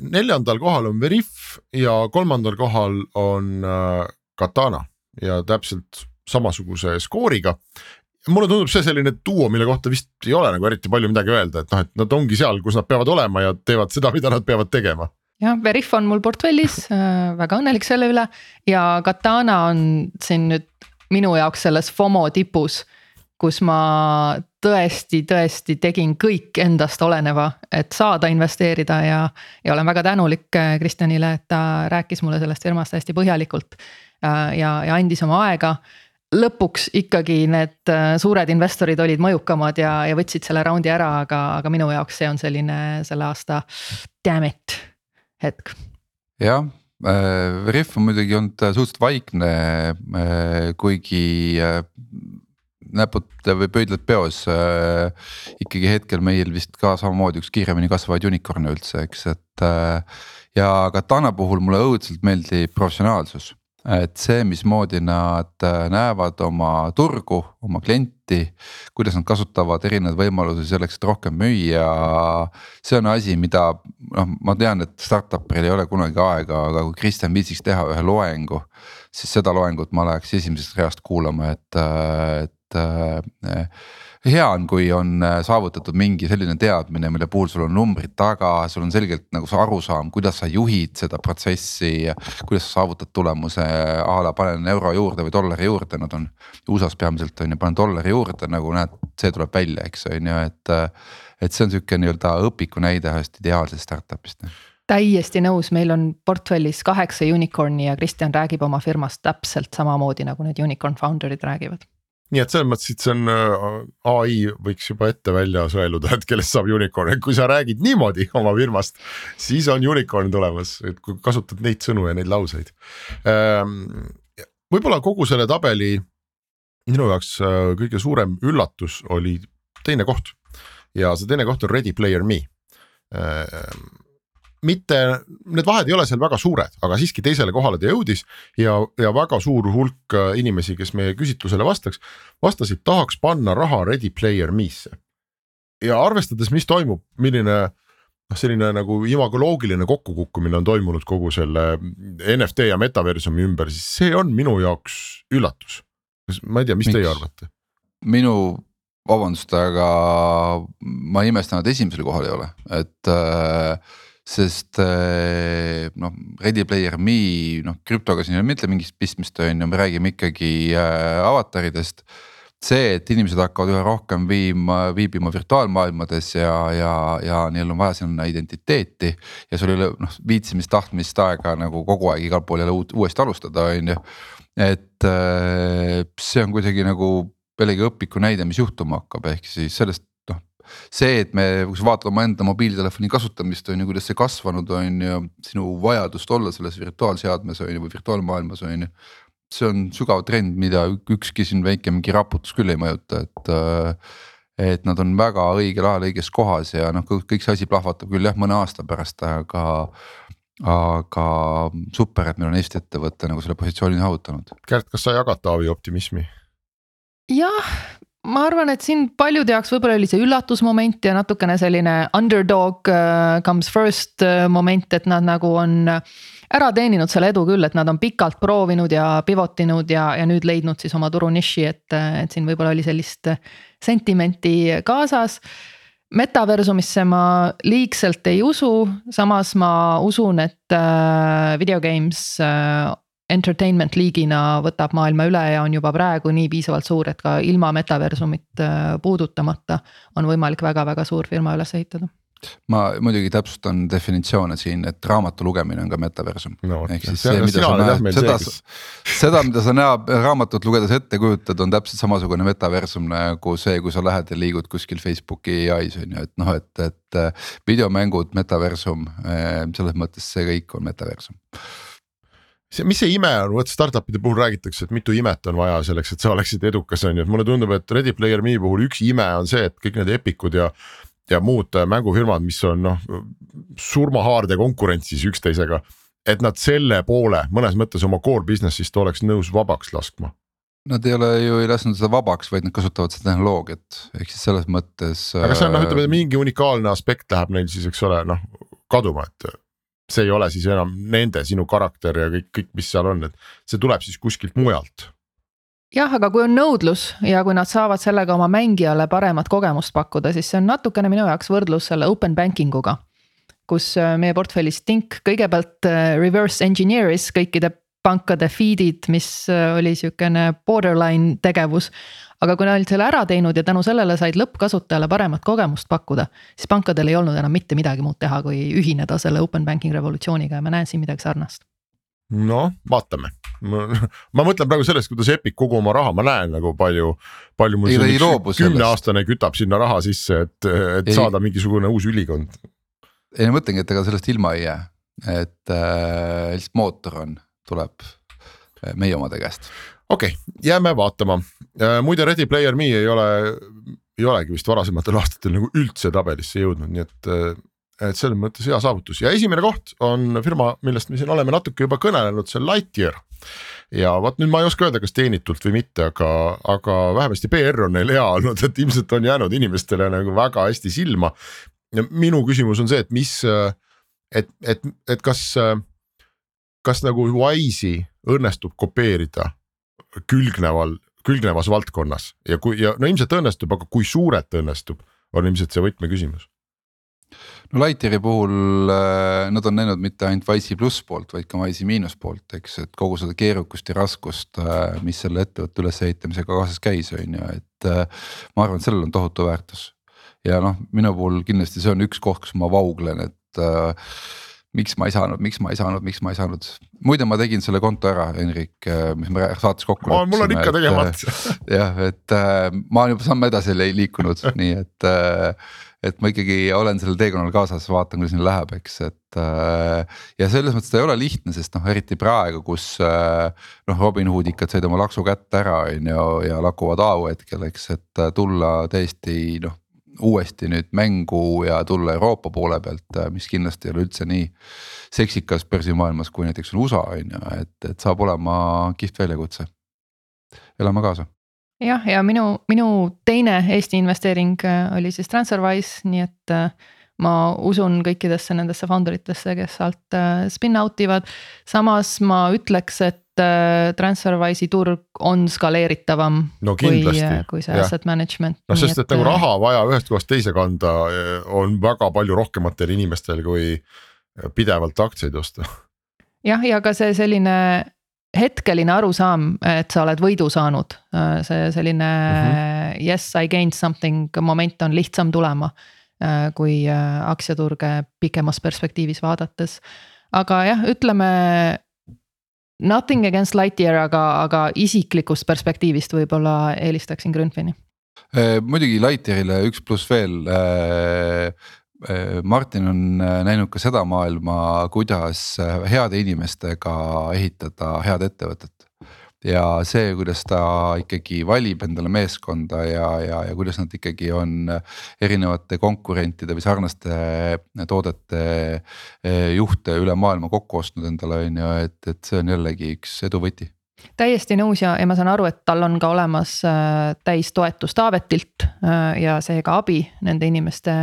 neljandal kohal on Veriff ja kolmandal kohal on Katana ja täpselt samasuguse skooriga mulle tundub see selline duo, mille kohta vist ei ole nagu eriti palju midagi öelda, et noh, et nad ongi seal, kus nad peavad olema ja teevad seda, mida nad peavad tegema jah, Veriff on mul portfellis äh,, väga õnnelik selle üle ja Katana on siin nüüd minu jaoks selles FOMO tipus. kus ma tõesti, tõesti tegin kõik endast oleneva, et saada investeerida ja, ja olen väga tänulik äh, Kristjanile, et ta rääkis mulle sellest firmast hästi põhjalikult. Äh, ja, ja andis oma aega lõpuks ikkagi need äh, suured investorid olid mõjukamad ja, ja võtsid selle raundi ära, aga, aga minu jaoks see on selline selle aasta damn it hetk. jah äh,, Veriff on muidugi olnud äh, suhteliselt vaikne äh,, kuigi äh, näpud või pöidlad peos äh,. ikkagi hetkel meil vist ka samamoodi üks kiiremini kasvavaid unicorn'e üldse, eks, et äh,. ja Katana puhul mulle õudselt meeldib professionaalsus et see, mismoodi nad äh, näevad oma turgu, oma klienti klienti. kuidas nad kasutavad erinevaid võimalusi selleks, et rohkem müüa. see on asi, mida noh, ma tean, et startup'il ei ole kunagi aega, aga kui Kristjan viitsiks teha ühe loengu. siis seda loengut ma läheks esimesest reast kuulama, et, et hea on, kui on äh, saavutatud mingi selline teadmine, mille puhul sul on numbrid taga, sul on selgelt nagu see arusaam, kuidas sa juhid seda protsessi. kuidas sa saavutad tulemuse a la panen euro juurde või dollari juurde, nad on USA-s peamiselt on ju, panen dollari juurde nagu näed, see tuleb välja, eks on ju, et. et see on sihuke nii-öelda õpiku näide ühest ideaalsest startup'ist täiesti nõus, meil on portfellis kaheksa unicorn'i ja Kristjan räägib oma firmast täpselt samamoodi, nagu need unicorn founder'id räägivad nii et selles mõttes, et see on äh, ai võiks juba ette välja sõeluda, et kellest saab unicorn, et kui sa räägid niimoodi oma firmast, siis on unicorn tulemas, et kui kasutad neid sõnu ja neid lauseid. Ähm, võib-olla kogu selle tabeli minu jaoks äh, kõige suurem üllatus oli teine koht. Ja see teine koht on Ready Player Me. Ähm, mitte, need vahed ei ole seal väga suured, aga siiski teisele kohale ta jõudis ja, ja väga suur hulk äh, inimesi, kes meie küsitlusele vastaks, vastasid, tahaks panna raha Ready Player Me'sse. ja arvestades, mis toimub, milline noh, selline nagu imagoloogiline kokkukukkumine on toimunud kogu selle NFT ja metaversumi ümber, siis see on minu jaoks üllatus. ma ei tea, mis Miks? teie arvate? minu vabandust, aga ma ei imesta, nad esimesel kohal ei ole, et äh, sest eh, noh, Ready Player Me noh, krüptoga siin ei ole mitte mingit pistmist, on ju, me räägime ikkagi äh, avataridest. see, et inimesed hakkavad üha rohkem viima, viibima virtuaalmaailmades ja, ja, ja neil on vaja sinna identiteeti. ja sul ei ole noh viitsimist, tahtmist aega nagu kogu aeg igal pool jälle uut, uuesti alustada, on ju. et äh, see on kuidagi nagu jällegi õpiku näide, mis juhtuma hakkab, ehk siis sellest see, et me, kui sa vaatad omaenda mobiiltelefoni kasutamist on ju, kuidas see kasvanud on ju, sinu vajadust olla selles virtuaalseadmes on ju või virtuaalmaailmas on ju. see on sügav trend, mida ükski siin väike mingi raputus küll ei mõjuta, et äh, et nad on väga õigel ajal õiges kohas ja noh, kõik see asi plahvatab küll jah, mõne aasta pärast, aga aga super, et meil on Eesti ettevõte nagu selle positsiooni saavutanud. Kärt, kas sa jagad Taavi optimismi? jah, ma arvan, et siin paljude jaoks võib-olla oli see üllatusmoment ja natukene selline underdog uh, comes first uh, moment, et nad nagu on ära teeninud selle edu küll, et nad on pikalt proovinud ja pivot inud ja, ja nüüd leidnud siis oma turuniši, et, et siin võib-olla oli sellist sentimenti kaasas. Metaversumisse ma liigselt ei usu, samas ma usun, et äh, videogames äh, entertainment liigina võtab maailma üle ja on juba praegu nii piisavalt suur, et ka ilma metaversumit äh, puudutamata on võimalik väga-väga suur firma üles ehitada. Ma muidugi täpsustan definitsioone siin, et raamatu lugemine on ka metaversum. No,. ehk siis see, mida sa näed, seda, seda, mida sa näed raamatut lugedes ette kujutad, on täpselt samasugune metaversum nagu see, kui sa lähed ja liigud kuskil Facebooki ai-s on ju, et noh, et, et äh, videomängud, metaversum, äh, selles mõttes see kõik on metaversum see, mis see ime on, vot startup'ide puhul räägitakse, et mitu imet on vaja selleks, et sa oleksid edukas, on ju, et mulle tundub, et Ready Player Me puhul üks ime on see, et kõik need Epicud ja. ja muud mängufirmad, mis on noh surmahaarde konkurentsis üksteisega. et nad selle poole mõnes mõttes oma core business'ist oleks nõus vabaks laskma. Nad ei ole ju ei lasknud seda vabaks, vaid nad kasutavad seda tehnoloogiat, ehk siis selles mõttes. aga see on noh, ütleme mingi unikaalne aspekt läheb neil siis, eks ole, noh kaduma, et see ei ole siis enam nende, sinu karakter ja kõik, kõik, mis seal on, et see tuleb siis kuskilt mujalt jah, aga kui on nõudlus ja kui nad saavad sellega oma mängijale paremat kogemust pakkuda, siis see on natukene minu jaoks võrdlus selle open banking uga. kus äh, meie portfellis Tink kõigepealt äh, reverse engineer'is kõikide pankade feed'id, mis äh, oli sihukene borderline tegevus aga kui nad olid selle ära teinud ja tänu sellele said lõppkasutajale paremat kogemust pakkuda, siis pankadel ei olnud enam mitte midagi muud teha, kui ühineda selle open banking revolutsiooniga ja ma näen siin midagi sarnast. Noh, vaatame, ma mõtlen praegu sellest, kuidas Epic kogu oma raha, ma näen nagu palju, palju mul ei, kümneaastane kütab sinna raha sisse, et, et ei. saada mingisugune uus ülikond. ei ma mõtlengi, et ega sellest ilma ei jää, et äh, lihtsalt mootor on, tuleb äh, meie omade käest okei okay,, jääme vaatama, äh, muide Ready Player Me ei ole, ei olegi vist varasematel aastatel nagu üldse tabelisse jõudnud, nii et. Äh, et selles mõttes hea saavutus ja esimene koht on firma, millest me siin oleme natuke juba kõnelenud, see on Lightyear. ja vot nüüd ma ei oska öelda, kas teenitult või mitte, aga, aga vähemasti PR on neil hea olnud, et ilmselt on jäänud inimestele nagu väga hästi silma. minu küsimus on see, et mis, et, et, et kas, kas nagu Wise'i õnnestub kopeerida külgneval, külgnevas valdkonnas ja kui ja no ilmselt õnnestub, aga kui suurelt õnnestub, on ilmselt see võtmeküsimus no Lightyeari puhul äh, nad on näinud mitte ainult Wise'i pluss poolt, vaid ka Wise'i miinus poolt, eks, et kogu seda keerukust ja raskust, äh, mis selle ettevõtte ülesehitamisega kaasas käis, on ju, et äh, ma arvan, et sellel on tohutu väärtus. ja noh, minu puhul kindlasti see on üks koht, kus ma vauglen, et miks ma ei saanud, miks ma ei saanud, miks ma ei saanud. muide, ma tegin selle konto ära, Henrik, mis me saates kokku leppisime. mul on ikka tegemata. jah, et äh, ma olen juba samm edasi liikunud nii et äh, et ma ikkagi olen sellel teekonnal kaasas, vaatan, kuidas neil läheb, eks, et äh,. ja selles mõttes ta ei ole lihtne, sest noh, eriti praegu, kus äh, noh, Robinhood ikka said oma laksu kätte ära, on ju, ja lakuvad au hetkel, eks, et äh, tulla täiesti noh uuesti nüüd mängu ja tulla Euroopa poole pealt, äh, mis kindlasti ei ole üldse nii seksikas börsimaailmas, kui näiteks on USA on ju, et, et saab olema kihvt väljakutse. elame kaasa jah, ja minu, minu teine Eesti investeering äh, oli siis Transferwise, nii et äh, ma usun kõikidesse nendesse founder itesse, kes sealt spin out ivad. samas ma ütleks, et Transferwise'i turg on skaleeritavam no, kui, kui see ja. asset management. noh, sest et, et nagu raha vaja ühest kohast teise kanda on väga palju rohkematel inimestel kui pidevalt aktsiaid osta. jah, ja ka see selline hetkeline arusaam, et sa oled võidu saanud, äh, see selline mm -hmm. yes I gained something moment on lihtsam tulema. Äh, kui äh, aktsiaturge pikemas perspektiivis vaadates, aga jah, ütleme. Nothing against Lightyear, aga, aga isiklikust perspektiivist võib-olla eelistaksin Grünfini. muidugi Lightyearile üks pluss veel Äh, Martin on äh, näinud ka seda maailma, kuidas äh, heade inimestega ehitada head ettevõtet. Ja see, kuidas ta ikkagi valib endale meeskonda ja, ja, ja kuidas nad ikkagi on erinevate konkurentide või sarnaste toodete juhte üle maailma kokku ostnud endale on ju, et, et see on jällegi üks edu võti täiesti nõus ja, ja ma saan aru, et tal on ka olemas äh, täistoetus Taavetilt äh, ja seega abi nende inimeste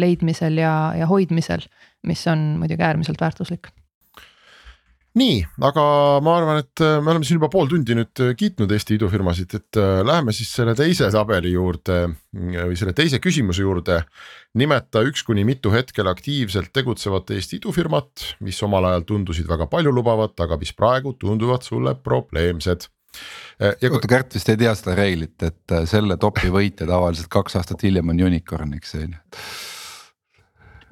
leidmisel ja, ja hoidmisel, mis on muidugi äärmiselt väärtuslik nii, aga ma arvan, et äh, me oleme siin juba pool tundi nüüd äh, kiitnud Eesti idufirmasid, et äh, läheme siis selle teise tabeli juurde või selle teise küsimuse juurde. nimeta üks kuni mitu hetkel aktiivselt tegutsevat Eesti idufirmat, mis omal ajal tundusid väga paljulubavat, aga mis praegu tunduvad sulle probleemsed. oota, Kärt vist ei tea seda reeglit, et selle topi võitja tavaliselt kaks aastat hiljem on unicorn, eks on ju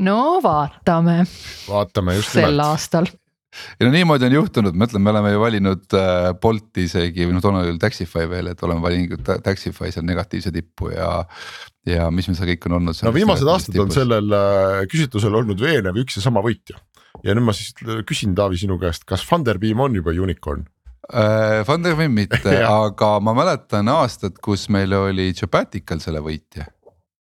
no vaatame. vaatame just nimelt. sel aastal ja no niimoodi on juhtunud, ma ütlen, me oleme ju valinud äh, Bolti isegi või noh, toona oli Taxify veel, et oleme valinud Taxify seal negatiivse tippu ja. ja mis meil seal kõik on olnud. no viimased aastad tipus. on sellel äh, küsitlusel olnud veenev üks ja sama võitja. ja nüüd ma siis küsin Taavi sinu käest, kas Funderbeam on juba unicorn? Äh, Funderbeam mitte aga ma mäletan aastat, kus meil oli Jobatical selle võitja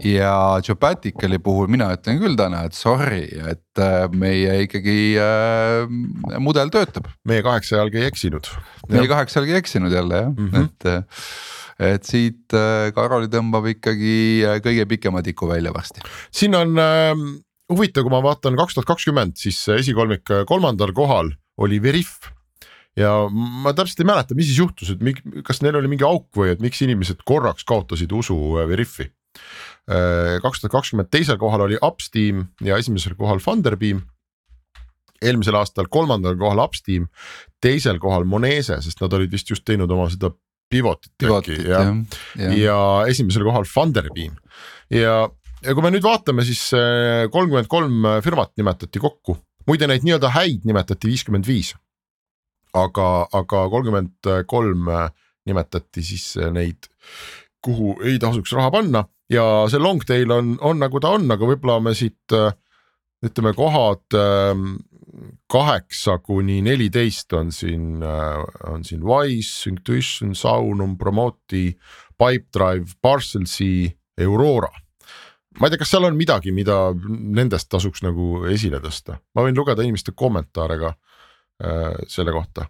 ja Jobaticali puhul mina ütlen küll täna, et sorry, et äh, meie ikkagi äh, mudel töötab. meie kaheksa jalga ei eksinud. meie kaheksa jalga ei eksinud jälle jah mm, -hmm. et, äh, et siit äh, Karoli tõmbab ikkagi äh, kõige pikema tiku välja varsti. siin on äh, huvitav, kui ma vaatan kaks tuhat kakskümmend, siis esikolmik kolmandal kohal oli Veriff ja ma täpselt ei mäleta, mis siis juhtus, et kas neil oli mingi auk või et miks inimesed korraks kaotasid usu Veriffi kaks tuhat kakskümmend teisel kohal oli Upsteam ja esimesel kohal Funderbeam. eelmisel aastal kolmandal kohal Upsteam, teisel kohal Monese, sest nad olid vist just teinud oma seda pivot'it äkki ja, ja., ja esimesel kohal Funderbeam ja, ja kui me nüüd vaatame, siis äh, kolmkümmend kolm firmat nimetati kokku, muide neid nii-öelda häid nimetati viiskümmend viis. aga, aga kolmkümmend kolm nimetati siis neid, kuhu ei tasuks raha panna ja see long tail on, on nagu ta on, aga võib-olla me siit äh, ütleme, kohad ähm, kaheksa kuni neliteist on siin, äh, on siin Wise, Intuition, Saunum, Promoti, Pipedrive, Parcelsi, Aurora. ma ei tea, kas seal on midagi, mida nendest tasuks nagu esile tõsta, ma võin lugeda inimeste kommentaare ka äh, selle kohta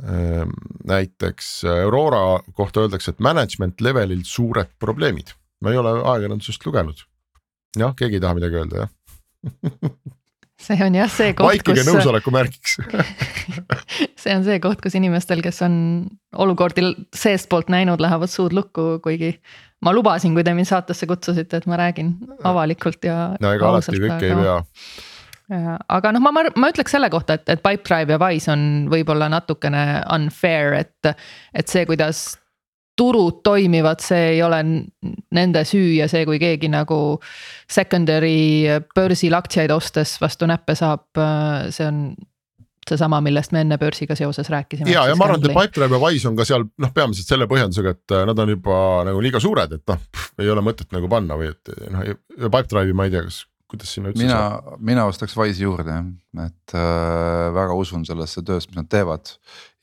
äh,. näiteks Aurora kohta öeldakse, et management levelil suured probleemid, ma ei ole ajakirjandusest lugenud. jah, keegi ei taha midagi öelda jah see on jah see koht, vaikige nõusoleku märgiks see on see koht, kus inimestel, kes on olukordi seestpoolt näinud, lähevad suud lukku, kuigi ma lubasin, kui te mind saatesse kutsusite, et ma räägin avalikult ja. no ega alati kõike ei pea aga noh, ma, ma, ma ütleks selle kohta, et, et Pipedrive ja Wise on võib-olla natukene unfair, et, et see, kuidas turud toimivad, see ei ole nende süü ja see, kui keegi nagu secondary börsil aktsiaid ostes vastu näppe saab, see on seesama, millest me enne börsiga seoses rääkisime. ja, ja ma arvan, et Pipedrive ja Wise on ka seal noh, peamiselt selle põhjendusega, et äh, nad on juba nagu liiga suured, et noh, ei ole mõtet nagu panna või et noh, Pipedrive'i ma ei tea, kas kuidas sinna üldse mina, mina ostaks Wise'i juurde jah, et äh, väga usun sellesse töösse, mis nad teevad.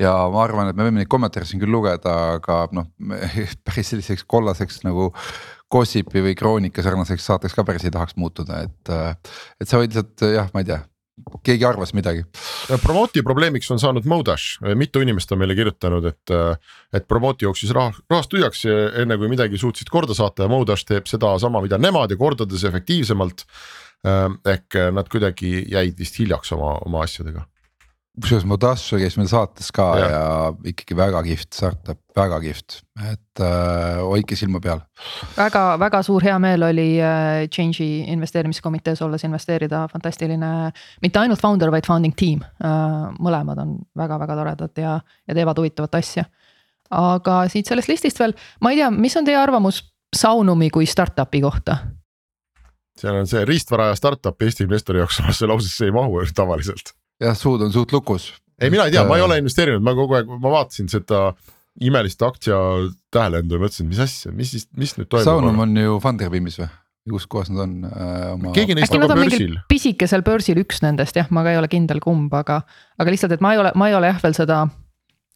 ja ma arvan, et me võime neid kommentaare siin küll lugeda, aga noh, päris selliseks kollaseks nagu. Gossipi või Kroonika sarnaseks saateks ka päris ei tahaks muutuda, et, äh, et sa võid lihtsalt jah, ma ei tea keegi arvas midagi. Promoti probleemiks on saanud Modash, mitu inimest on meile kirjutanud, et, et Promoti jooksis raha, rahast tühjaks enne kui midagi suutsid korda saata ja Modash teeb sedasama, mida nemad ja kordades efektiivsemalt. ehk nad kuidagi jäid vist hiljaks oma, oma asjadega kusjuures Modasso käis meil saates ka ja, ja ikkagi väga kihvt startup, väga kihvt, et äh, hoidke silma peal. väga, väga suur heameel oli äh, Change'i investeerimiskomitees olles investeerida, fantastiline, mitte ainult founder, vaid founding team äh,. mõlemad on väga-väga toredad ja, ja teevad huvitavat asja. aga siit sellest listist veel, ma ei tea, mis on teie arvamus Saunumi kui startup'i kohta? seal on see riistvara ja startup Eesti investori jaoks samasse lausesse ei mahu tavaliselt jah, suud on suht lukus. ei, mina ei tea, ma ei ole investeerinud, ma kogu aeg, ma vaatasin seda imelist aktsia tähelendu ja mõtlesin, mis asja, mis siis, mis nüüd toimub. Saunum on ju Funderbeamis või? kus kohas nad on äh, oma. keegi neist on börsil. pisikesel börsil üks nendest jah, ma ka ei ole kindel, kumb, aga, aga lihtsalt, et ma ei ole, ma ei ole jah veel seda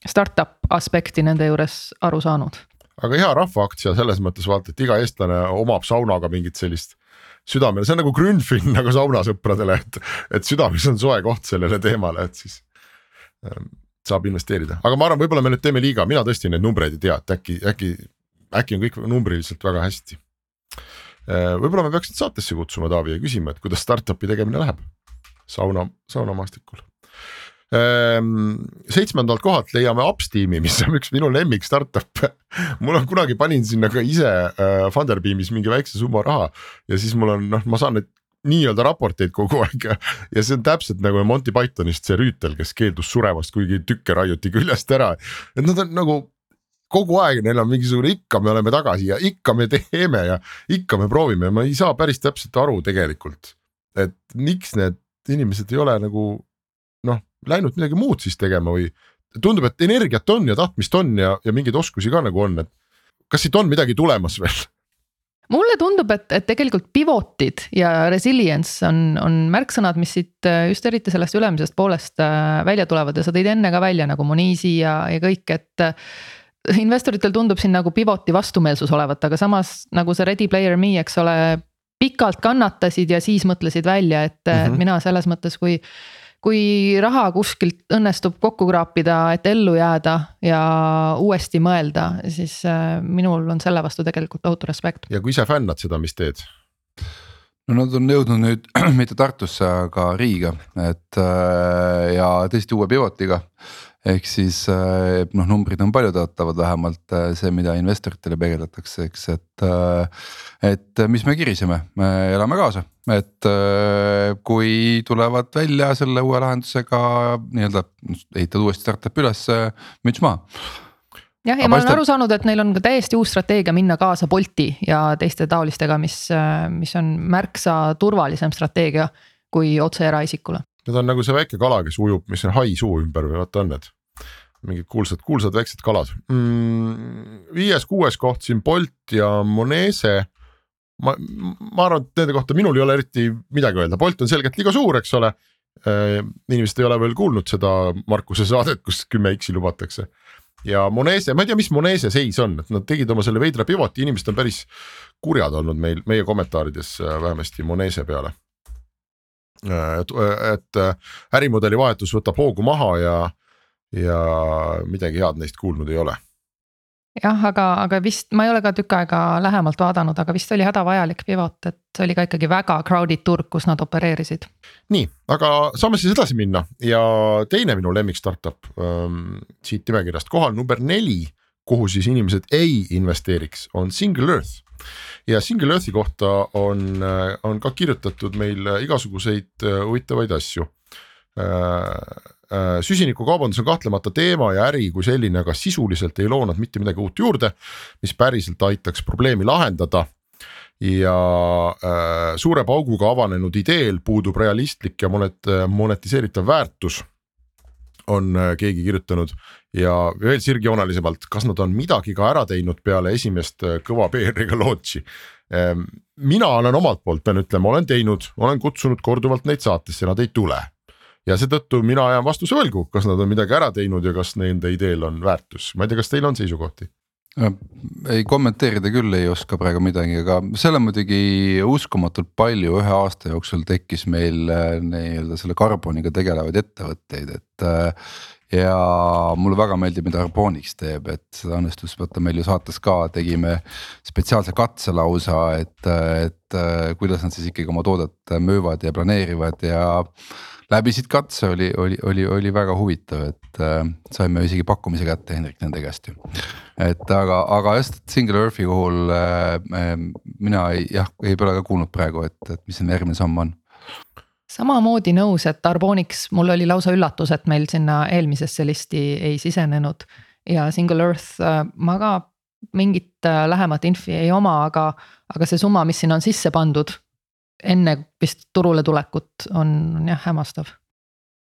startup aspekti nende juures aru saanud. aga hea rahvaaktsia selles mõttes vaata, et iga eestlane omab saunaga mingit sellist südamele, see on nagu Grünfin nagu saunasõpradele, et, et südames on soe koht sellele teemale, et siis ähm, saab investeerida, aga ma arvan, võib-olla me nüüd teeme liiga, mina tõesti neid numbreid ei tea, et äkki, äkki, äkki on kõik numbriliselt väga hästi. Äh, võib-olla me peaks nüüd saatesse kutsuma Taavi ja küsima, et kuidas startup'i tegemine läheb sauna, saunamaastikul seitsmendalt kohalt leiame Upsteami, mis on üks minu lemmik startup'e mul on kunagi panin sinna ka ise äh, Funderbeamis mingi väikse summa raha ja siis mul on noh, ma saan neid nii-öelda raporteid kogu aeg ja, ja see on täpselt nagu Monty Pythonist see rüütel, kes keeldus suremast, kuigi tükke raiuti küljest ära. et nad on nagu kogu aeg neil on mingisugune ikka me oleme tagasi ja ikka me teeme ja ikka me proovime ja ma ei saa päris täpselt aru tegelikult. et miks need inimesed ei ole nagu läinud midagi muud siis tegema või tundub, et energiat on ja tahtmist on ja, ja mingeid oskusi ka nagu on, et kas siit on midagi tulemas veel? mulle tundub, et, et tegelikult pivot'id ja resilience on, on märksõnad, mis siit äh, just eriti sellest ülemisest poolest äh, välja tulevad ja sa tõid enne ka välja nagu Monisi ja, ja kõik, et äh, investoritel tundub siin nagu pivot'i vastumeelsus olevat, aga samas nagu see ready player me, eks ole, pikalt kannatasid ja siis mõtlesid välja, et mm, -hmm. et mina selles mõttes, kui kui raha kuskilt õnnestub kokku kraapida, et ellu jääda ja uuesti mõelda, siis äh, minul on selle vastu tegelikult tohutu respekt. ja kui sa fännad seda, mis teed? no nad on jõudnud nüüd mitte Tartusse, aga Riiga, et äh, ja tõesti uue pivotiga ehk siis äh, noh, numbrid on paljutõotavad, vähemalt äh, see, mida investoritele peegeldatakse, eks, et. Äh, et mis me kiriseme, me elame kaasa, et kui tulevad välja selle uue lahendusega nii-öelda ehitad uuesti startup'i üles, müts maha jah, ja ma olen aru saanud, et neil on ka täiesti uus strateegia minna kaasa Bolti ja teiste taolistega, mis, mis on märksa turvalisem strateegia kui otse eraisikule. Need on nagu see väike kala, kes ujub, mis on hai suu ümber või vaata on need mingid kuulsad, kuulsad väiksed kalad mm,. viies-kuues koht siin Bolt ja Monese. ma, ma arvan, et nende kohta minul ei ole eriti midagi öelda, Bolt on selgelt liiga suur, eks ole äh,. inimesed ei ole veel kuulnud seda Markuse saadet, kus kümme X-i lubatakse. ja Monese, ma ei tea, mis Monese seis on, et nad tegid oma selle veidra pivoti, inimesed on päris kurjad olnud meil, meie kommentaarides äh, vähemasti Monese peale. Et, et ärimudeli vahetus võtab hoogu maha ja, ja midagi head neist kuulnud ei ole jah, aga, aga vist ma ei ole ka tükk aega lähemalt vaadanud, aga vist oli hädavajalik pivot, et see oli ka ikkagi väga crowded turg, kus nad opereerisid. nii, aga saame siis edasi minna ja teine minu lemmik startup ähm, siit nimekirjast kohal number neli, kuhu siis inimesed ei investeeriks, on Single Earth. ja Single Earthi kohta on, on ka kirjutatud meil igasuguseid äh, huvitavaid asju äh, Äh, süsinikukaubandus on kahtlemata teema ja äri kui selline, aga sisuliselt ei loo nad mitte midagi uut juurde, mis päriselt aitaks probleemi lahendada. ja suure pauguga avanenud ideel puudub realistlik ja monet-, monetiseeritav väärtus. On äh, keegi kirjutanud. Ja veel sirgjoonelisemalt, kas nad on midagi ka ära teinud peale esimest äh, kõva PR-iga launch'i? Ähm, mina olen omalt poolt, pean ütlema, olen teinud, olen kutsunud korduvalt neid saatesse, nad ei tule. Ja seetõttu mina jään vastuse võlgu, kas nad on midagi ära teinud ja kas nende ideel on väärtus, ma ei tea, kas teil on seisukohti? Äh, ei kommenteerida küll ei oska praegu midagi, aga seal on muidugi uskumatult palju ühe aasta jooksul tekkis meil äh, nii-öelda selle karboniga tegelevaid ettevõtteid, et. Äh, ja mulle väga meeldib, mida Arbonix teeb, et seda õnnestus vaata meil ju saates ka tegime spetsiaalse katse lausa, et, et kuidas nad siis ikkagi oma toodet müüvad ja planeerivad ja läbisid katse, oli, oli, oli, oli väga huvitav, et äh, saime isegi pakkumise kätte Hendrik nende käest ju. et aga, aga just Single Earthi puhul äh, äh, mina ei, jah, ei pole ka kuulnud praegu, et, et mis see järgmine samm on samamoodi nõus, et Arbonix, mul oli lausa üllatus, et meil sinna eelmisesse listi ei sisenenud. ja Single Earth, äh, ma ka mingit äh, lähemat infi ei oma, aga, aga see summa, mis sinna on sisse pandud, enne vist turule tulekut on, on jah hämmastav.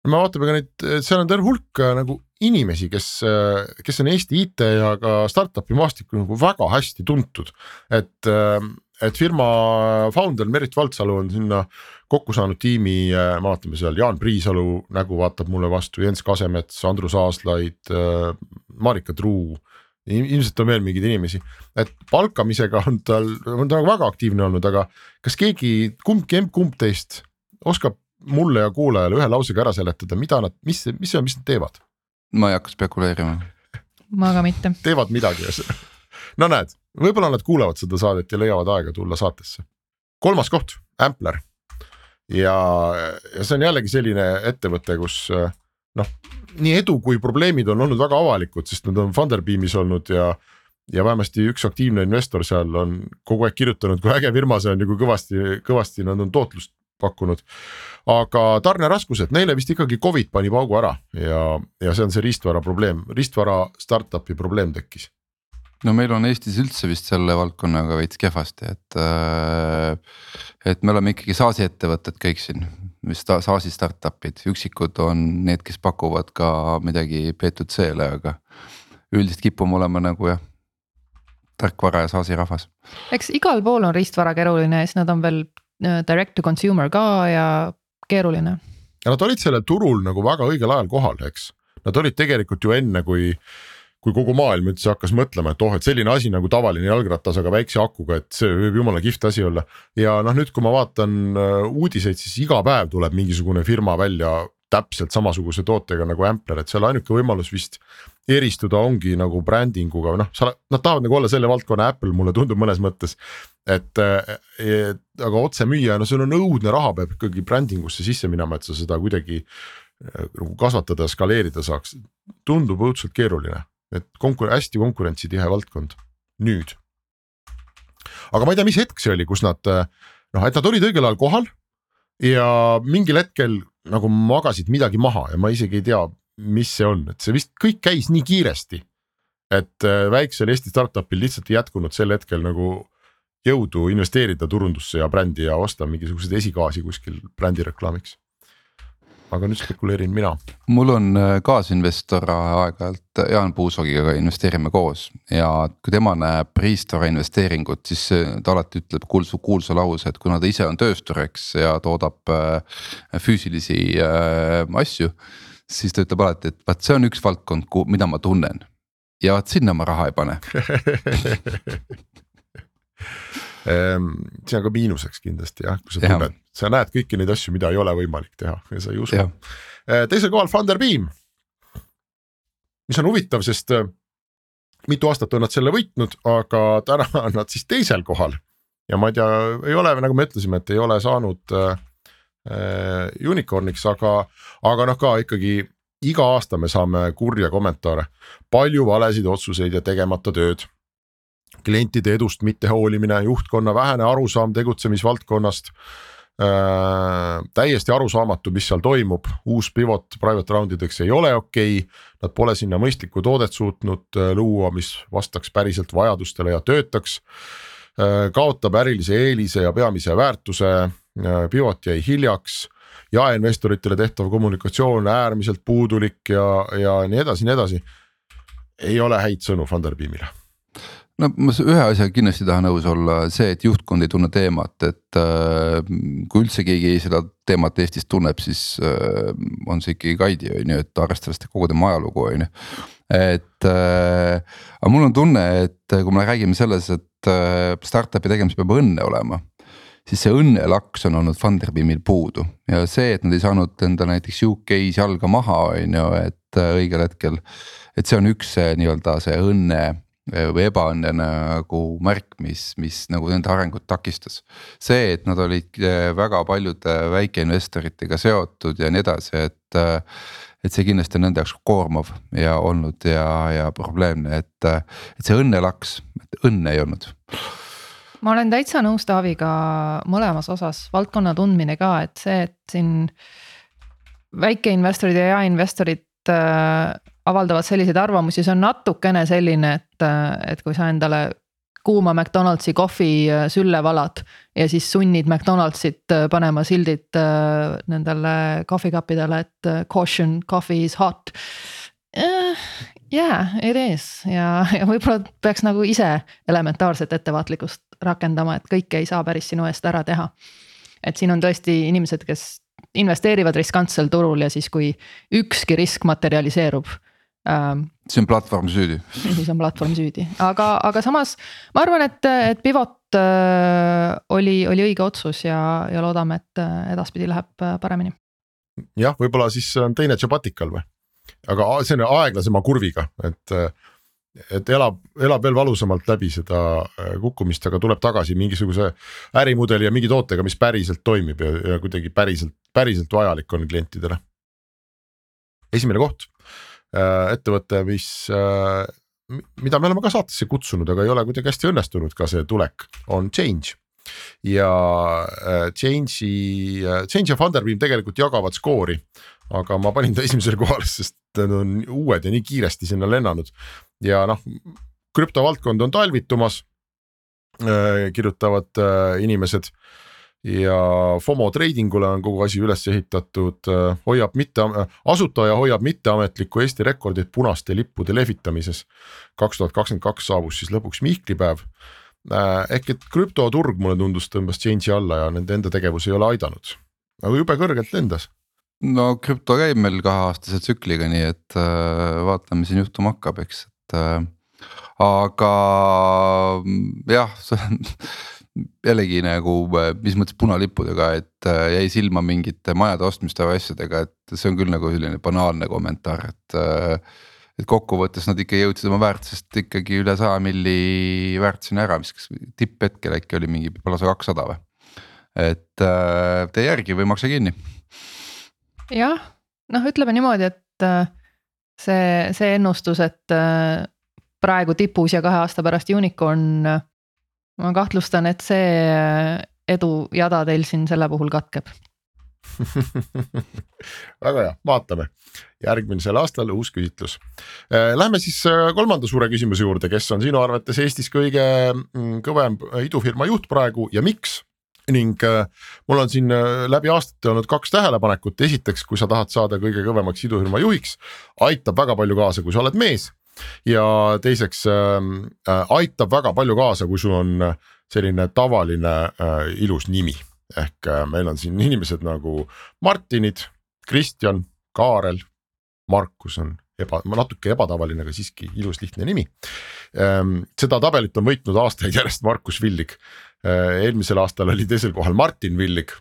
me vaatame ka neid, seal on terve hulk äh, nagu inimesi, kes, äh, kes on Eesti IT ja ka startup'i maastikul nagu väga hästi tuntud. et, äh, et firma founder Merit Valtsalu on sinna kokku saanud tiimi, me vaatame seal Jaan Priisalu nägu vaatab mulle vastu, Jens Kasemets, Andrus Aaslaid, Marika Truu ilmselt on veel mingeid inimesi, et palkamisega on tal, on ta nagu väga aktiivne olnud, aga kas keegi, kumbki, kumb teist oskab mulle ja kuulajale ühe lausega ära seletada, mida nad, mis, mis see on, mis nad teevad? ma ei hakka spekuleerima. ma ka mitte. teevad midagi no näed, võib-olla nad kuulavad seda saadet ja leiavad aega tulla saatesse. kolmas koht, Ampler ja, ja see on jällegi selline ettevõte, kus noh, nii edu kui probleemid on olnud väga avalikud, sest nad on Funderbeamis olnud ja ja vähemasti üks aktiivne investor seal on kogu aeg kirjutanud, kui äge firma see on ja kui kõvasti, kõvasti nad on tootlust pakkunud. aga tarneraskused, neile vist ikkagi Covid pani paugu ära ja, ja see on see riistvara probleem, riistvara startup'i probleem tekkis. No meil on Eestis üldse vist selle valdkonnaga veits kehvasti, et, äh, et me oleme ikkagi SaaS-i ettevõtted kõik siin mis SaaS-i startup'id, üksikud on need, kes pakuvad ka midagi B2C-le, aga üldiselt kipume olema nagu jah tarkvara ja SaaS-i rahvas. eks igal pool on riistvara keeruline ja siis nad on veel äh, direct to consumer ka ja keeruline. ja nad olid sellel turul nagu väga õigel ajal kohal, eks. Nad olid tegelikult ju enne, kui kui kogu maailm üldse hakkas mõtlema, et oh, et selline asi nagu tavaline jalgratas, aga väikse akuga, et see võib jumala kihvt asi olla. ja noh, nüüd, kui ma vaatan äh, uudiseid, siis iga päev tuleb mingisugune firma välja täpselt samasuguse tootega nagu Ampler, et seal ainuke võimalus vist eristuda ongi nagu brändinguga või noh, sa, nad tahavad nagu olla selle valdkonna Apple, mulle tundub mõnes mõttes. et, äh, et aga otsemüüja, no sul on õudne raha peab ikkagi brändingusse sisse minema, et sa seda kuidagi äh, nagu kasvatada, skaleerida saaks, tundub õudselt keeruline et konkur-, hästi konkurentsitihe valdkond nüüd. aga ma ei tea, mis hetk see oli, kus nad noh, et nad olid õigel ajal kohal ja mingil hetkel nagu magasid midagi maha ja ma isegi ei tea, mis see on, et see vist kõik käis nii kiiresti. et äh, väiksel Eesti startup'il lihtsalt ei jätkunud sel hetkel nagu jõudu investeerida turundusse ja brändi ja osta mingisuguseid esigaasi kuskil brändi reklaamiks aga nüüd spekuleerin mina. mul on äh, kaasinvestor aeg-ajalt äh, Jaan Puusoogiga investeerime koos. Ja kui tema näeb riistvara investeeringut, siis ta alati ütleb kuulsa, kuulsa lause, et kuna ta ise on tööstur, eks ja toodab äh, füüsilisi asju siis ta ütleb alati, et vaat see on üks valdkond, mida ma tunnen. Ja vot sinna ma raha ei pane see on ka miinuseks kindlasti jah, kui sa tunned, sa näed kõiki neid asju, mida ei ole võimalik teha ja sa ei usu Jah.. teisel kohal Van der Beam. mis on huvitav, sest äh, mitu aastat on nad selle võitnud, aga täna on nad siis teisel kohal. ja ma ei tea, ei ole nagu me ütlesime, et ei ole saanud äh, äh, unicorn'iks, aga, aga noh, ka ikkagi iga aasta me saame kurja kommentaare, palju valesid otsuseid ja tegemata tööd klientide edust mittehoolimine, juhtkonna vähene arusaam tegutsemisvaldkonnast äh,. täiesti arusaamatu, mis seal toimub, uus pivot private round ideks ei ole okei okay. Nad pole sinna mõistlikku toodet suutnud äh, luua, mis vastaks päriselt vajadustele ja töötaks äh,. kaotab ärilise eelise ja peamise väärtuse äh,, pivot jäi hiljaks jaeinvestoritele tehtav kommunikatsioon äärmiselt puudulik ja, ja nii edasi, nii edasi. ei ole häid sõnu Funderbeamile no ma ühe asjaga kindlasti tahan nõus olla, see, et juhtkond ei tunne teemat, et äh, kui üldse keegi seda teemat Eestis tunneb, siis äh, on see ikkagi Kaidi on ju, et arvestades kogu tema ajalugu on ju. et äh, aga mul on tunne, et kui me räägime selles, et äh, startup'i tegemisel peab õnne olema siis see õnnelaks on olnud Funderbeamil puudu ja see, et nad ei saanud enda näiteks UK-s jalga maha, on ju, et äh, õigel hetkel. et see on üks nii-öelda see õnne või ebaõnne nagu märk, mis, mis nagu nende arengut takistas. see, et nad olid äh, väga paljude väikeinvestoritega seotud ja nii edasi, et äh, et see kindlasti on nende jaoks koormav ja olnud ja, ja probleemne, et, äh, et see õnnelaks, õnne ei olnud ma olen täitsa nõus Taaviga mõlemas osas, valdkonna tundmine ka, et see, et siin väikeinvestorid ja jaeinvestorid äh, avaldavad selliseid arvamusi, see on natukene selline, et, et kui sa endale kuuma McDonaldsi kohvi äh, sülle valad ja siis sunnid McDonaldsit äh, panema sildid äh, nendele kohvikappidele, et caution coffee is hot. Yeah, it is ja, ja võib-olla peaks nagu ise elementaarset ettevaatlikkust rakendama, et kõike ei saa päris sinu eest ära teha. et siin on tõesti inimesed, kes investeerivad riskantsel turul ja siis, kui ükski risk materialiseerub ähm, siis on platvorm süüdi. siis on platvorm süüdi, aga, aga samas ma arvan, et, et pivot äh, oli, oli õige otsus ja, ja loodame, et äh, edaspidi läheb äh, paremini. jah, võib-olla siis on teine Jabatikal või, aga see on aeglasema kurviga, et et elab, elab veel valusamalt läbi seda kukkumist, aga tuleb tagasi mingisuguse ärimudeli ja mingi tootega, mis päriselt toimib ja, ja kuidagi päriselt, päriselt vajalik on klientidele. esimene koht, ettevõte, mis, äh, mida me oleme ka saatesse kutsunud, aga ei ole kuidagi hästi õnnestunud ka see tulek, on Change ja äh, Change'i, Change ja Funderbeam tegelikult jagavad skoori, aga ma panin ta esimesele kohale, sest need on uued ja nii kiiresti sinna lennanud ja noh, krüptovaldkond on talvitumas. kirjutavad äh, inimesed ja FOMO treidingule on kogu asi üles ehitatud, hoiab mitte, asutaja hoiab mitteametlikku Eesti rekordit punaste lippude lehvitamises. kaks tuhat kakskümmend kaks saabus siis lõpuks Mihklipäev ehk et krüptoturg mulle tundus, tõmbas change'i alla ja nende enda tegevus ei ole aidanud, aga jube kõrgelt lendas. no krüpto käib meil kaheaastase tsükliga, nii et äh, vaatame, mis siin juhtuma hakkab, eks, et äh, aga jah jällegi nagu mis mõttes punalippudega, et äh, jäi silma mingite majade ostmiste või asjadega, et see on küll nagu selline banaalne kommentaar, et äh, et kokkuvõttes nad ikka jõudsid oma väärtusest ikkagi üle saja milli väärtuseni ära, mis tipphetkel äkki oli mingi lausa kakssada või. et äh, tee järgi või maksa kinni. jah, noh, ütleme niimoodi, et äh, see, see ennustus, et äh, praegu tipus ja kahe aasta pärast unicorn. Ma kahtlustan, et see äh, edujada teil siin selle puhul katkeb väga hea, vaatame järgmisel aastal uus küsitlus. Lähme siis kolmanda suure küsimuse juurde, kes on sinu arvates Eestis kõige mm, kõvem idufirma juht praegu ja miks? ning mul on siin läbi aastate olnud kaks tähelepanekut, esiteks, kui sa tahad saada kõige kõvemaks idufirma juhiks, aitab väga palju kaasa, kui sa oled mees. Ja teiseks äh, aitab väga palju kaasa, kui sul on selline tavaline äh, ilus nimi ehk äh, meil on siin inimesed nagu Martinid, Kristjan, Kaarel, Markus on eba, natuke ebatavaline, aga siiski ilus lihtne nimi. seda tabelit on võitnud aastaid järjest Markus Villig. eelmisel aastal oli teisel kohal Martin Villig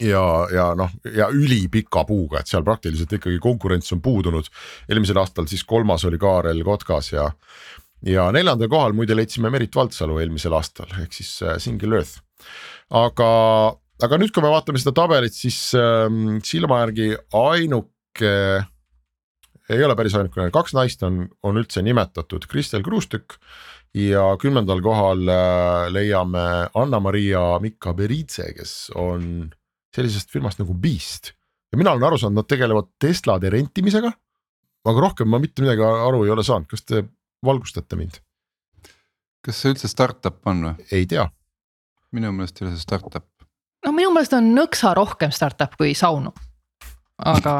ja, ja noh, ja ülipika puuga, et seal praktiliselt ikkagi konkurents on puudunud. eelmisel aastal siis kolmas oli Kaarel Kotkas ja, ja neljandal kohal muide leidsime Merit Valtsalu eelmisel aastal ehk siis äh, Single Earth. aga, aga nüüd, kui me vaatame seda tabelit, siis äh, silma järgi ainuke ei ole päris ainukene, kaks naist on, on üldse nimetatud, Kristel Kruustükk ja kümnendal kohal äh, leiame Anna-Maria Mikka Beritse, kes on sellisest firmast nagu Beast ja mina olen aru saanud, nad tegelevad Teslade rentimisega. aga rohkem ma mitte midagi aru ei ole saanud, kas te valgustate mind? kas see üldse startup on või? ei tea. minu meelest ei ole see startup. no minu meelest on nõksa rohkem startup kui Saunu aga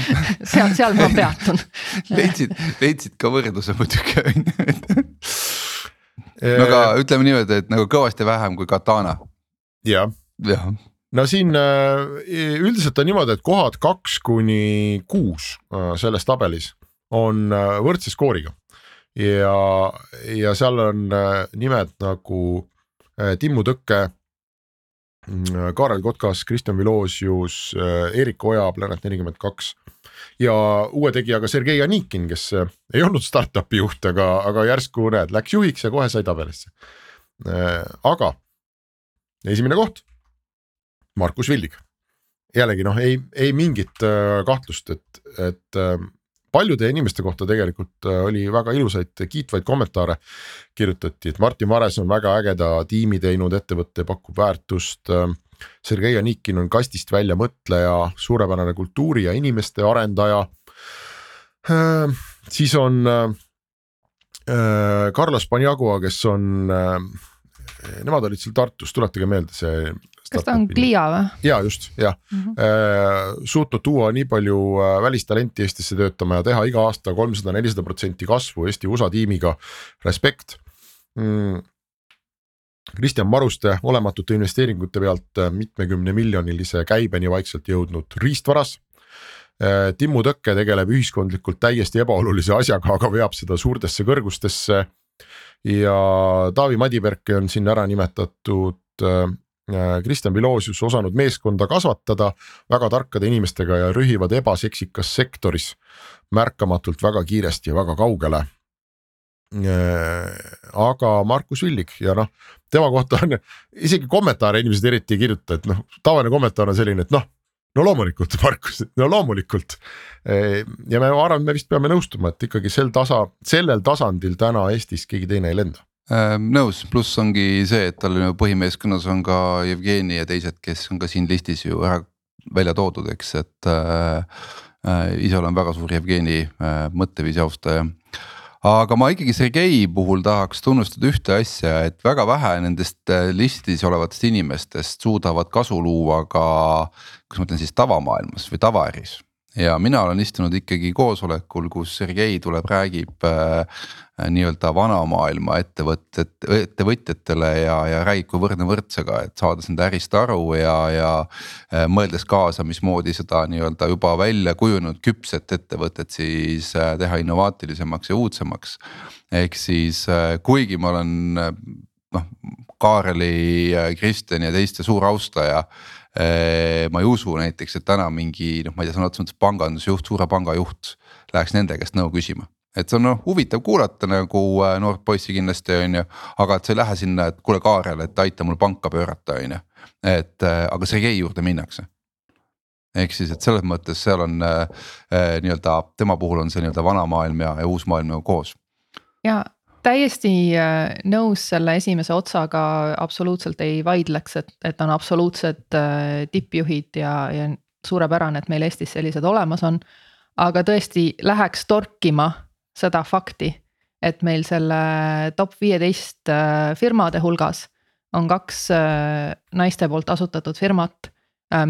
seal, seal ma peatun leidsid, leidsid ka võrdluse muidugi on ju. no aga ütleme niimoodi, et nagu kõvasti vähem kui Katana. jah ja. ja no siin äh, üldiselt on niimoodi, et kohad kaks kuni kuus äh, selles tabelis on äh, võrdse skooriga. ja, ja seal on nimed nagu Timmu Tõkke, mm, Kaarel Kotkas, Kristjan Vilosius, Erik Oja, Planet nelikümmend kaks ja uue tegijaga Sergei Anikin, kes ei olnud startup'i juht, aga, aga järsku näed, läks juhiks ja kohe sai tabelisse. aga esimene koht Markus Villig. jällegi noh, ei, ei mingit äh, kahtlust, et, et äh, paljude inimeste kohta tegelikult äh, oli väga ilusaid kiitvaid kommentaare. kirjutati, et Martin Vares on väga ägeda tiimi teinud, ettevõte pakub väärtust. Sergei Anikin on kastist välja mõtleja, suurepärane kultuuri ja inimeste arendaja. siis on Carlos Paniagua, kes on, nemad olid seal Tartus, tuletage meelde see kas ta on Glia või? ja just jah mm, -hmm. suutnud tuua nii palju äh, välistalenti Eestisse töötama ja teha iga aasta kolmsada, nelisada protsenti kasvu Eesti-USA tiimiga, respekt mm.. Kristjan Maruste olematute investeeringute pealt äh, mitmekümne miljonilise käibeni vaikselt jõudnud riistvaras. Timmu Tõkke tegeleb ühiskondlikult täiesti ebaolulise asjaga, aga veab seda suurtesse kõrgustesse. ja Taavi Madiberke on siin ära nimetatud Äh, Kristjan Vilosius osanud meeskonda kasvatada väga tarkade inimestega ja rühivad ebaseksikas sektoris märkamatult väga kiiresti ja väga kaugele. Äh, aga Markus Villig ja noh, tema kohta on isegi kommentaare inimesed eriti ei kirjuta, et noh, tavaline kommentaar on selline, et noh no loomulikult, Markus, no loomulikult. Äh, ja me, ma arvan, me vist peame nõustuma, et ikkagi sel tasa, sellel tasandil täna Eestis keegi teine ei lenda nõus, pluss ongi see, et tal ju põhimeeskonnas on ka Jevgeni ja teised, kes on ka siin listis ju ära välja toodud, eks, et äh, äh, ise olen väga suur Jevgeni äh, mõtteviisi austaja. aga ma ikkagi Sergei puhul tahaks tunnustada ühte asja, et väga vähe nendest äh, listis olevatest inimestest suudavad kasu luua ka, kuidas ma ütlen siis tavamaailmas või tavaäris ja mina olen istunud ikkagi koosolekul, kus Sergei tuleb, räägib äh, nii-öelda vanamaailma ettevõtted, ettevõtjatele ja, ja räägib kui võrdne võrdsega, et saades enda ärist aru ja, ja äh, mõeldes kaasa, mismoodi seda nii-öelda juba välja kujunenud küpset ettevõtet siis äh, teha innovaatilisemaks ja uudsemaks. ehk siis äh, kuigi ma olen noh, Kaareli, Kristjani ja teiste suur austaja ma ei usu näiteks, et täna mingi noh, ma ei tea, sõna otseses mõttes pangandusjuht, suure panga juht läheks nende käest nõu küsima et see on noh huvitav kuulata nagu äh, noort poissi kindlasti on ju, aga et sa ei lähe sinna, et kuule Kaarel, et aita mul panka pöörata, on ju. et äh, aga Sergei juurde minnakse. ehk siis, et selles mõttes seal on äh, nii-öelda tema puhul on see nii-öelda vana maailm ja, ja uus maailm nagu koos. ja täiesti äh, nõus selle esimese otsaga, absoluutselt ei vaidleks, et, et on absoluutsed äh, tippjuhid ja, ja suurepärane, et meil Eestis sellised olemas on. aga tõesti läheks torkima seda fakti, et meil selle top viieteist äh, firmade hulgas on kaks naiste poolt asutatud firmat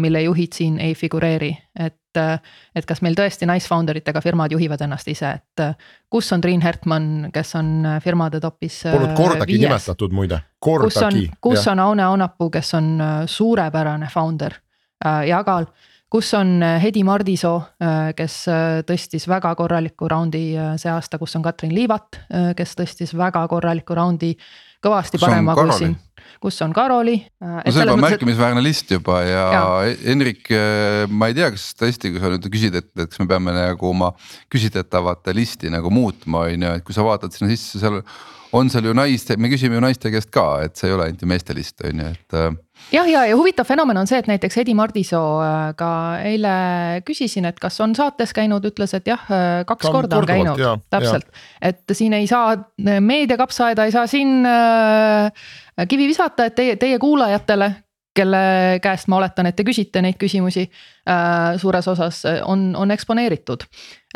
mille juhid siin ei figureeri, et, äh, et kas meil tõesti naisfounder itega firmad juhivad ennast ise, et äh, kus on Triin Hertmann, kes on firmade topis. Polnud kordagi viies. nimetatud muide, kordagi. kus on, Aune Aunapuu, kes on suurepärane founder ja ka kus on Hedi Mardisoo, kes tõstis väga korraliku raundi see aasta, kus on Katrin Liivat, kes tõstis väga korraliku raundi kõvasti parema kui siin kus on Karoli. no see on juba märkimisväärne list juba ja, ja. Henrik, ma ei tea, kas tõesti, kui sa nüüd küsid, et, et kas me peame nagu oma küsitletavate listi nagu muutma, on ju, et kui sa vaatad sinna sisse, seal on seal ju naiste, me küsime ju naiste käest ka, et see ei ole ainult ju meeste list on ju, et äh, jah, ja, ja huvitav fenomen on see, et näiteks Edi Mardisoo äh, ka eile küsisin, et kas on saates käinud, ütles, et jah, äh, kaks Ka korda on käinud, täpselt. et siin ei saa, meediakapsaaeda ei saa siin äh, kivi visata, et teie, teie kuulajatele, kelle käest ma oletan, et te küsite neid küsimusi äh,. suures osas on, on eksponeeritud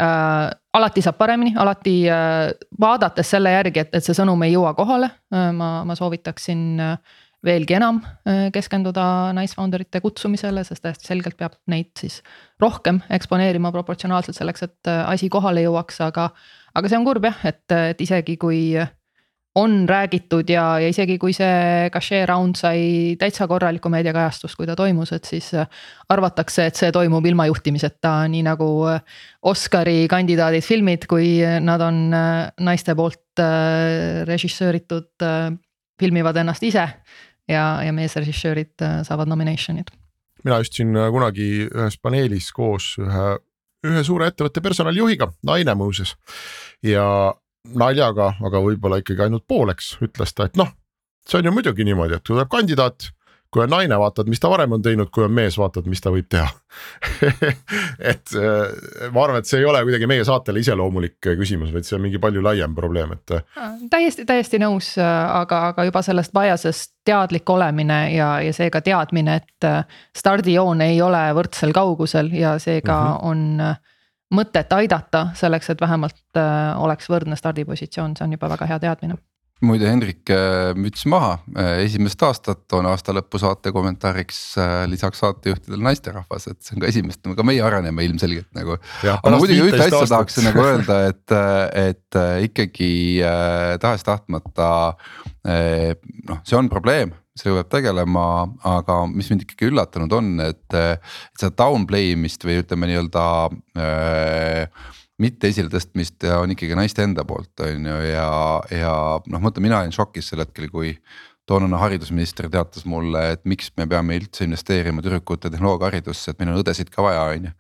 äh,. alati saab paremini, alati äh, vaadates selle järgi, et, et see sõnum ei jõua kohale äh,, ma, ma soovitaksin äh, veelgi enam äh, keskenduda naisfounderite kutsumisele, sest täiesti selgelt peab neid siis rohkem eksponeerima proportsionaalselt selleks, et äh, asi kohale jõuaks, aga. aga see on kurb jah, et, et isegi kui on räägitud ja, ja isegi kui see Cachet round sai täitsa korralikku meediakajastust, kui ta toimus, et siis äh, arvatakse, et see toimub ilma juhtimiseta, nii nagu Oscari kandidaadid filmid, kui nad on naiste poolt režissööritud, filmivad ennast ise ja, ja meesrežissöörid äh, saavad nomination'id. mina istun äh, kunagi ühes paneelis koos ühe, ühe suure ettevõtte personalijuhiga, naine muuseas. ja naljaga, aga võib-olla ikkagi ainult pooleks ütles ta, et noh, see on ju muidugi niimoodi, et tuleb kandidaat kui on naine, vaatad, mis ta varem on teinud, kui on mees, vaatad, mis ta võib teha et äh, ma arvan, et see ei ole kuidagi meie saatele iseloomulik küsimus, vaid see on mingi palju laiem probleem, et. Äh, täiesti, täiesti nõus, aga, aga juba sellest bias'est teadlik olemine ja, ja seega teadmine, et äh, stardijoon ei ole võrdsel kaugusel ja seega mm -hmm. on mõtet aidata selleks, et vähemalt oleks võrdne stardipositsioon, see on juba väga hea teadmine. Muide Hendrik äh, müts maha, äh, esimest aastat on aasta lõpu saate kommentaariks äh, lisaks saatejuhtidele naisterahvas, et see on ka esimest, ka meie areneme ilmselgelt nagu. aga muidugi ühte asja tahaks nagu öelda, et, et ikkagi tahes-tahtmata noh, see on probleem sellega peab tegelema, aga mis mind ikkagi üllatanud on, et, et seda downplay imist või ütleme nii-öelda äh, mitte esiletõstmist on ikkagi naiste enda poolt, on ju, ja, ja noh, mõtle, mina olin šokis sel hetkel, kui toonane haridusminister teatas mulle, et miks me peame üldse investeerima tüdrukute tehnoloogiaharidusse, et meil on õdesid ka vaja, on ju.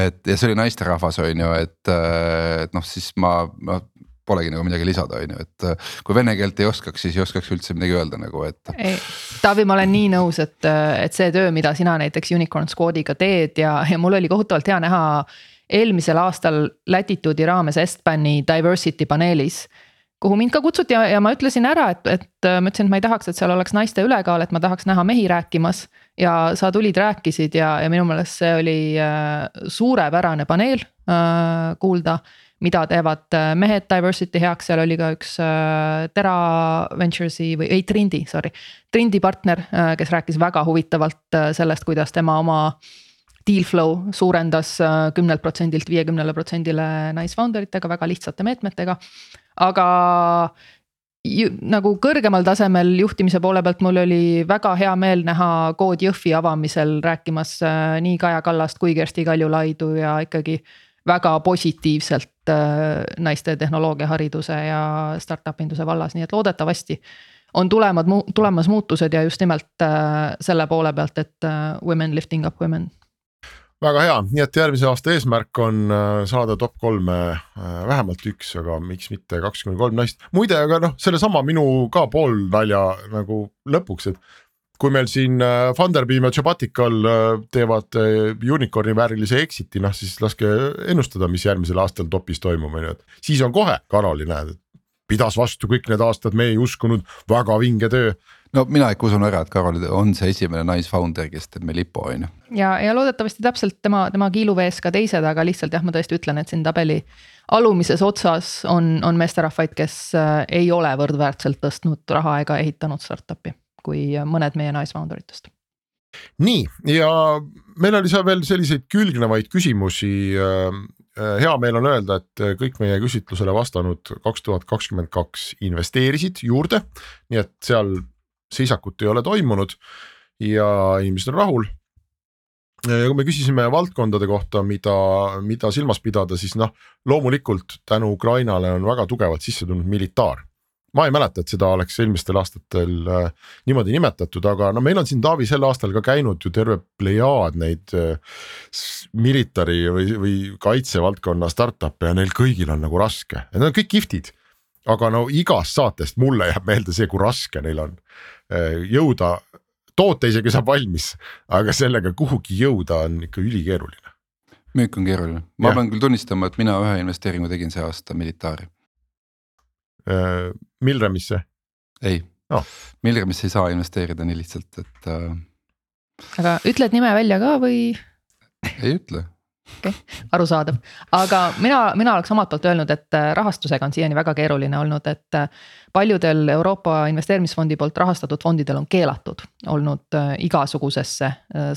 et ja see oli naisterahvas, on ju, et, et noh, siis ma, ma polegi nagu midagi lisada, on ju, et kui vene keelt ei oskaks, siis ei oskaks üldse midagi öelda nagu, et. Taavi, ma olen nii nõus, et, et see töö, mida sina näiteks Unicorn Squad'iga teed ja, ja mul oli kohutavalt hea näha eelmisel aastal Latitude'i raames Estbani diversity paneelis kuhu mind ka kutsuti ja, ja ma ütlesin ära, et, et äh, ma ütlesin, et ma ei tahaks, et seal oleks naiste ülekaal, et ma tahaks näha mehi rääkimas. ja sa tulid, rääkisid ja, ja minu meelest see oli äh, suurepärane paneel äh, kuulda. Mida teevad äh, mehed diversity heaks, seal oli ka üks äh, Tera Ventures'i või ei Trindi, sorry. Trindi partner äh,, kes rääkis väga huvitavalt sellest, kuidas tema oma deal flow suurendas kümnelt protsendilt viiekümnele protsendile nice-founder itega väga lihtsate meetmetega. aga ju, nagu kõrgemal tasemel juhtimise poole pealt mul oli väga hea meel näha Code Jõhvi avamisel rääkimas nii Kaja Kallast kui Kersti Kaljulaidu ja ikkagi väga positiivselt äh, naiste tehnoloogiahariduse ja startup induse vallas, nii et loodetavasti on tulemad, tulemas muutused ja just nimelt selle poole pealt, et women lifting up women väga hea, nii et järgmise aasta eesmärk on äh, saada top kolme äh, vähemalt üks, aga miks mitte kaks kuni kolm naist. muide, aga noh, sellesama minu ka pool nalja nagu lõpuks, et kui meil siin äh, Funderbeam ja Jobatical teevad unicorn'i väärilise exit'i, noh siis laske ennustada, mis järgmisel aastal topis toimub, on ju, et siis on kohe Karoli näed, et pidas vastu kõik need aastad, me ei uskunud, väga vinge töö no mina ikka usun ära, et Karol on see esimene naisfounder, kes teeb meil IPO on ju. ja, ja loodetavasti täpselt tema, tema kiiluvees ka teised, aga lihtsalt jah, ma tõesti ütlen, et siin tabeli alumises otsas on, on meesterahvaid, kes äh, ei ole võrdväärselt tõstnud raha ega ehitanud startup'i kui mõned meie naisfounder itest nii ja meil oli seal veel selliseid külgnevaid küsimusi. Äh, äh, hea meel on öelda, et kõik meie küsitlusele vastanud kaks tuhat kakskümmend kaks investeerisid juurde, nii et seal seisakut ei ole toimunud ja inimesed on rahul. ja kui me küsisime valdkondade kohta, mida, mida silmas pidada, siis noh, loomulikult tänu Ukrainale on väga tugevalt sisse tulnud militaar ma ei mäleta, et seda oleks eelmistel aastatel äh, niimoodi nimetatud, aga no meil on siin Taavi sel aastal ka käinud ju terve plejaad neid äh, military või, või kaitsevaldkonna startup'e ja neil kõigil on nagu raske ja nad on kõik kihvtid. aga no igast saatest mulle jääb meelde see, kui raske neil on äh, jõuda, toote isegi saab valmis, aga sellega kuhugi jõuda on ikka ülikeeruline. müük on keeruline, ma ja. pean küll tunnistama, et mina ühe investeeringu tegin see aasta militaari Äh, Milremisse? ei oh., Milremisse ei saa investeerida nii lihtsalt, et äh.... aga ütled nime välja ka või? ei ütle okei okay,, arusaadav, aga mina, mina oleks omalt poolt öelnud, et äh, rahastusega on siiani väga keeruline olnud, et äh, paljudel Euroopa Investeerimisfondi poolt rahastatud fondidel on keelatud olnud igasugusesse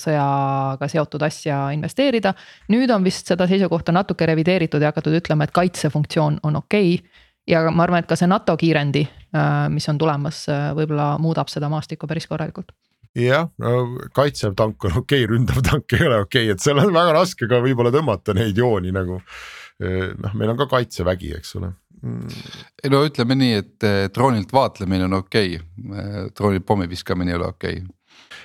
sõjaga seotud asja investeerida. nüüd on vist seda seisukohta natuke revideeritud ja hakatud ütlema, et kaitsefunktsioon on okei okay ja ma arvan, et ka see NATO kiirendi, äh, mis on tulemas, äh, võib-olla muudab seda maastikku päris korralikult jah, no kaitsev tank on okei okay,, ründav tank ei ole okei okay., et seal on väga raske ka võib-olla tõmmata neid jooni nagu. Äh, noh, meil on ka kaitsevägi, eks ole mm.. no ütleme nii, et droonilt vaatlemine on okei okay., droonilt pommi viskamine ei ole okei okay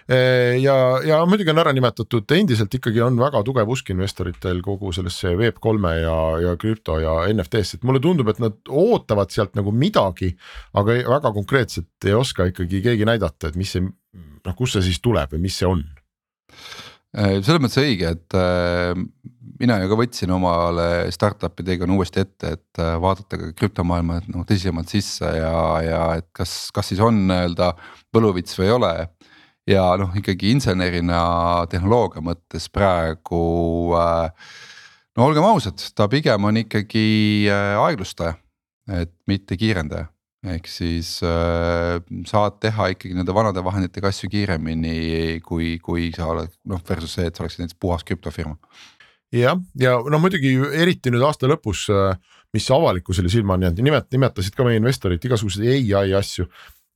ja, ja muidugi on ära nimetatud, endiselt ikkagi on väga tugev usk investoritel kogu sellesse Web3 ja, ja krüpto ja NFT-sse, et mulle tundub, et nad ootavad sealt nagu midagi. aga väga konkreetselt ei oska ikkagi keegi näidata, et mis see, noh, kust see siis tuleb või mis see on eh, selles mõttes õige, et äh, mina ju ka võtsin omale startup'i teekonna uuesti ette, et äh, vaadata ka krüptomaailma nagu tõsisemalt sisse ja, ja et kas, kas siis on nii-öelda võluvits või ei ole ja noh, ikkagi insenerina tehnoloogia mõttes praegu äh, no olgem ausad, ta pigem on ikkagi äh, aeglustaja, et mitte kiirendaja. Ehk siis äh, saad teha ikkagi nende vanade vahenditega asju kiiremini, kui, kui sa oled noh versus see, et sa oleksid näiteks puhas krüptofirma. jah, ja no muidugi eriti nüüd aasta lõpus, äh, mis avalikkusele silma on jäänud, nimet-, nimetasid ka meie investorid igasuguseid ai asju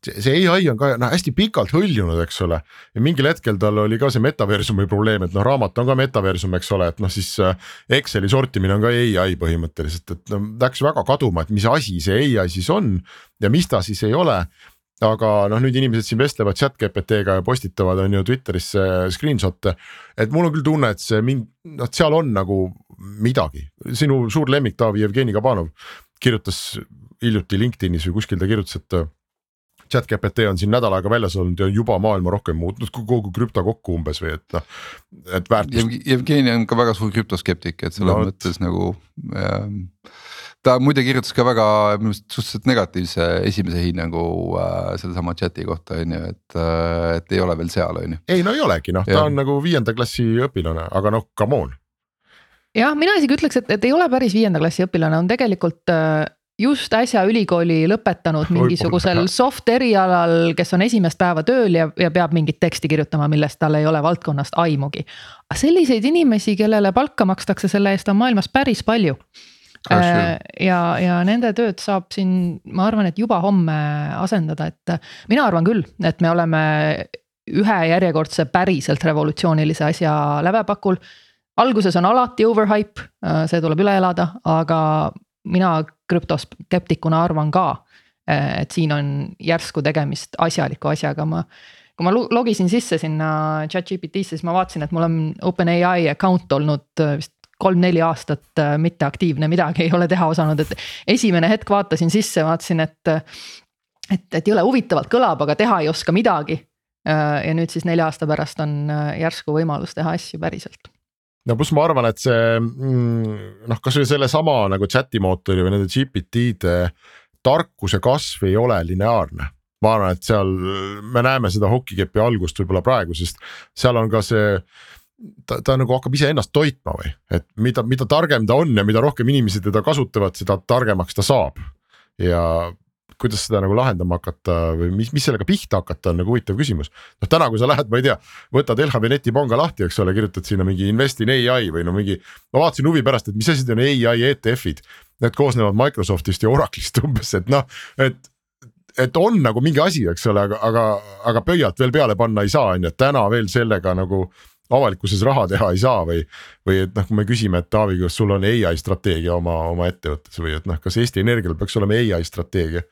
see ai on ka noh hästi pikalt hõljunud, eks ole. ja mingil hetkel tal oli ka see metaversumi probleem, et noh, raamat on ka metaversum, eks ole, et noh, siis äh, Exceli sortimine on ka ai põhimõtteliselt, et no läks väga kaduma, et mis asi see ai siis on ja mis ta siis ei ole aga noh, nüüd inimesed siin vestlevad chat GPT-ga ja postitavad, on ju Twitterisse screenshot'e. et mul on küll tunne, et see mind, noh, seal on nagu midagi, sinu suur lemmik Taavi Jevgeni Kabanov kirjutas hiljuti LinkedInis või kuskil ta kirjutas, et chat GPT on siin nädal aega väljas olnud ja juba maailma rohkem muutnud, kogu krüpto kokku umbes või et noh, et väärtus. Jevgeni on ka väga suur krüptoskeptik, et selles no, mõttes nagu ähm, ta muide kirjutas ka väga minu meelest suhteliselt negatiivse esimese hinnangu äh, sellesama chat'i kohta on ju, et äh,, et ei ole veel seal on ju. ei no ei olegi noh, ta on nagu viienda klassi õpilane, aga noh, come on jah, mina isegi ütleks, et, et ei ole päris viienda klassi õpilane, on tegelikult äh, just äsja ülikooli lõpetanud mingisugusel soft erialal, kes on esimest päeva tööl ja, ja peab mingit teksti kirjutama, millest tal ei ole valdkonnast aimugi. selliseid inimesi, kellele palka makstakse selle eest, on maailmas päris palju. Äh, ja, ja nende tööd saab siin, ma arvan, et juba homme asendada, et mina arvan küll, et me oleme ühe järjekordse päriselt revolutsioonilise asja lävepakul alguses on alati overhype, äh, see tuleb üle elada, aga mina krüptoskeptikuna arvan ka, et siin on järsku tegemist asjaliku asjaga, ma. kui ma logisin sisse sinna chat-GPT-sse, siis ma vaatasin, et mul on OpenAI account olnud äh, vist kolm-neli aastat äh, mitteaktiivne, midagi ei ole teha osanud, et esimene hetk vaatasin sisse, vaatasin, et. et, et jõle huvitavalt kõlab, aga teha ei oska midagi. Ja nüüd siis nelja aasta pärast on järsku võimalus teha asju päriselt no pluss ma arvan, et see mm, noh, kasvõi sellesama nagu chat'i mootori või nende GPT-de tarkuse kasv ei ole lineaarne. ma arvan, et seal me näeme seda hokikepi algust võib-olla praegu, sest seal on ka see ta, ta nagu hakkab iseennast toitma või, et mida, mida targem ta on ja mida rohkem inimesi teda kasutavad, seda targemaks ta saab. ja kuidas seda nagu lahendama hakata või mis, mis sellega pihta hakata, on nagu huvitav küsimus. noh, täna, kui sa lähed, ma ei tea, võtad LHV netipanga lahti, eks ole, kirjutad sinna mingi invest in ai või no mingi. ma vaatasin huvi pärast, et mis asi on ai ETF-id. Need koosnevad Microsoftist ja Oracle'ist umbes, et noh, et et on nagu mingi asi, eks ole, aga, aga, aga pöialt veel peale panna ei saa, on ju, et täna veel sellega nagu avalikkuses raha teha ei saa või. või et noh, kui me küsime, et Taavi, kas sul on ai strateegia oma, oma ettevõttes või et noh, kas Eesti Energial peaks olema ai strateegia.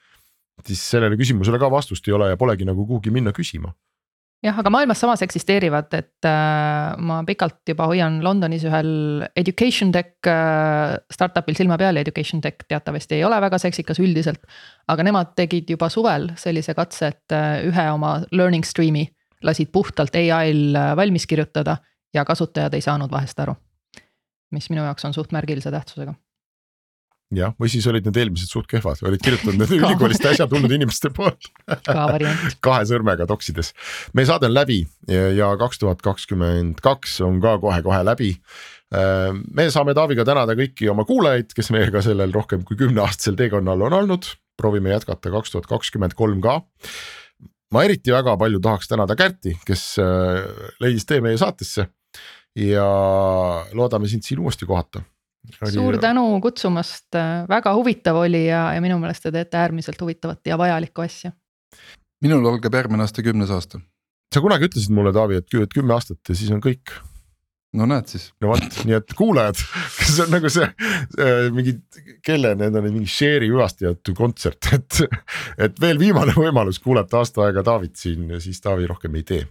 Siis sellele küsimusele ka vastust ei ole ja polegi nagu kuhugi minna küsima jah, aga maailmas samas eksisteerivad, et äh, ma pikalt juba hoian Londonis ühel education tech äh, startup'il silma peal ja education tech teatavasti ei ole väga seksikas üldiselt. aga nemad tegid juba suvel sellise katse, et äh, ühe oma learning stream'i lasid puhtalt ai-l äh, valmis kirjutada ja kasutajad ei saanud vahest aru. mis minu jaoks on suht märgilise tähtsusega jah, või siis olid need eelmised suht kehvad, olid kirjutanud need ülikoolist äsja tulnud inimeste poolt. Kahe sõrmega toksides. meie saade on läbi ja kaks tuhat kakskümmend kaks on ka kohe-kohe läbi. Äh, me saame Taaviga tänada kõiki oma kuulajaid, kes meiega sellel rohkem kui kümneaastasel teekonnal on olnud, proovime jätkata kaks tuhat kakskümmend kolm ka. Ma eriti väga palju tahaks tänada Kärti, kes äh, leidis tee meie saatesse. Ja loodame sind siin uuesti kohata oli... suur tänu kutsumast, väga huvitav oli ja, ja minu meelest te teete äärmiselt huvitavat ja vajalikku asja. minul algab järgmine aasta kümnes aasta. sa kunagi ütlesid mulle, Taavi, et kümme aastat ja siis on kõik. no näed siis. no vot, nii et kuulajad, see on nagu see äh, mingi, kelle need on mingi Sherry hüvastijätu kontsert, et, et veel viimane võimalus kuulata aasta aega Taavit siin, siis Taavi rohkem ei tee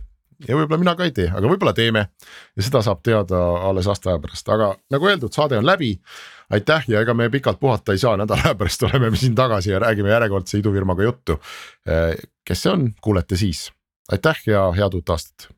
ja võib-olla mina ka ei tee, aga võib-olla teeme ja seda saab teada alles aasta aja pärast, aga nagu öeldud, saade on läbi. aitäh ja ega me pikalt puhata ei saa, nädala aja pärast oleme me siin tagasi ja räägime järjekordse idufirmaga juttu. kes see on, kuulete siis. aitäh ja head uut aastat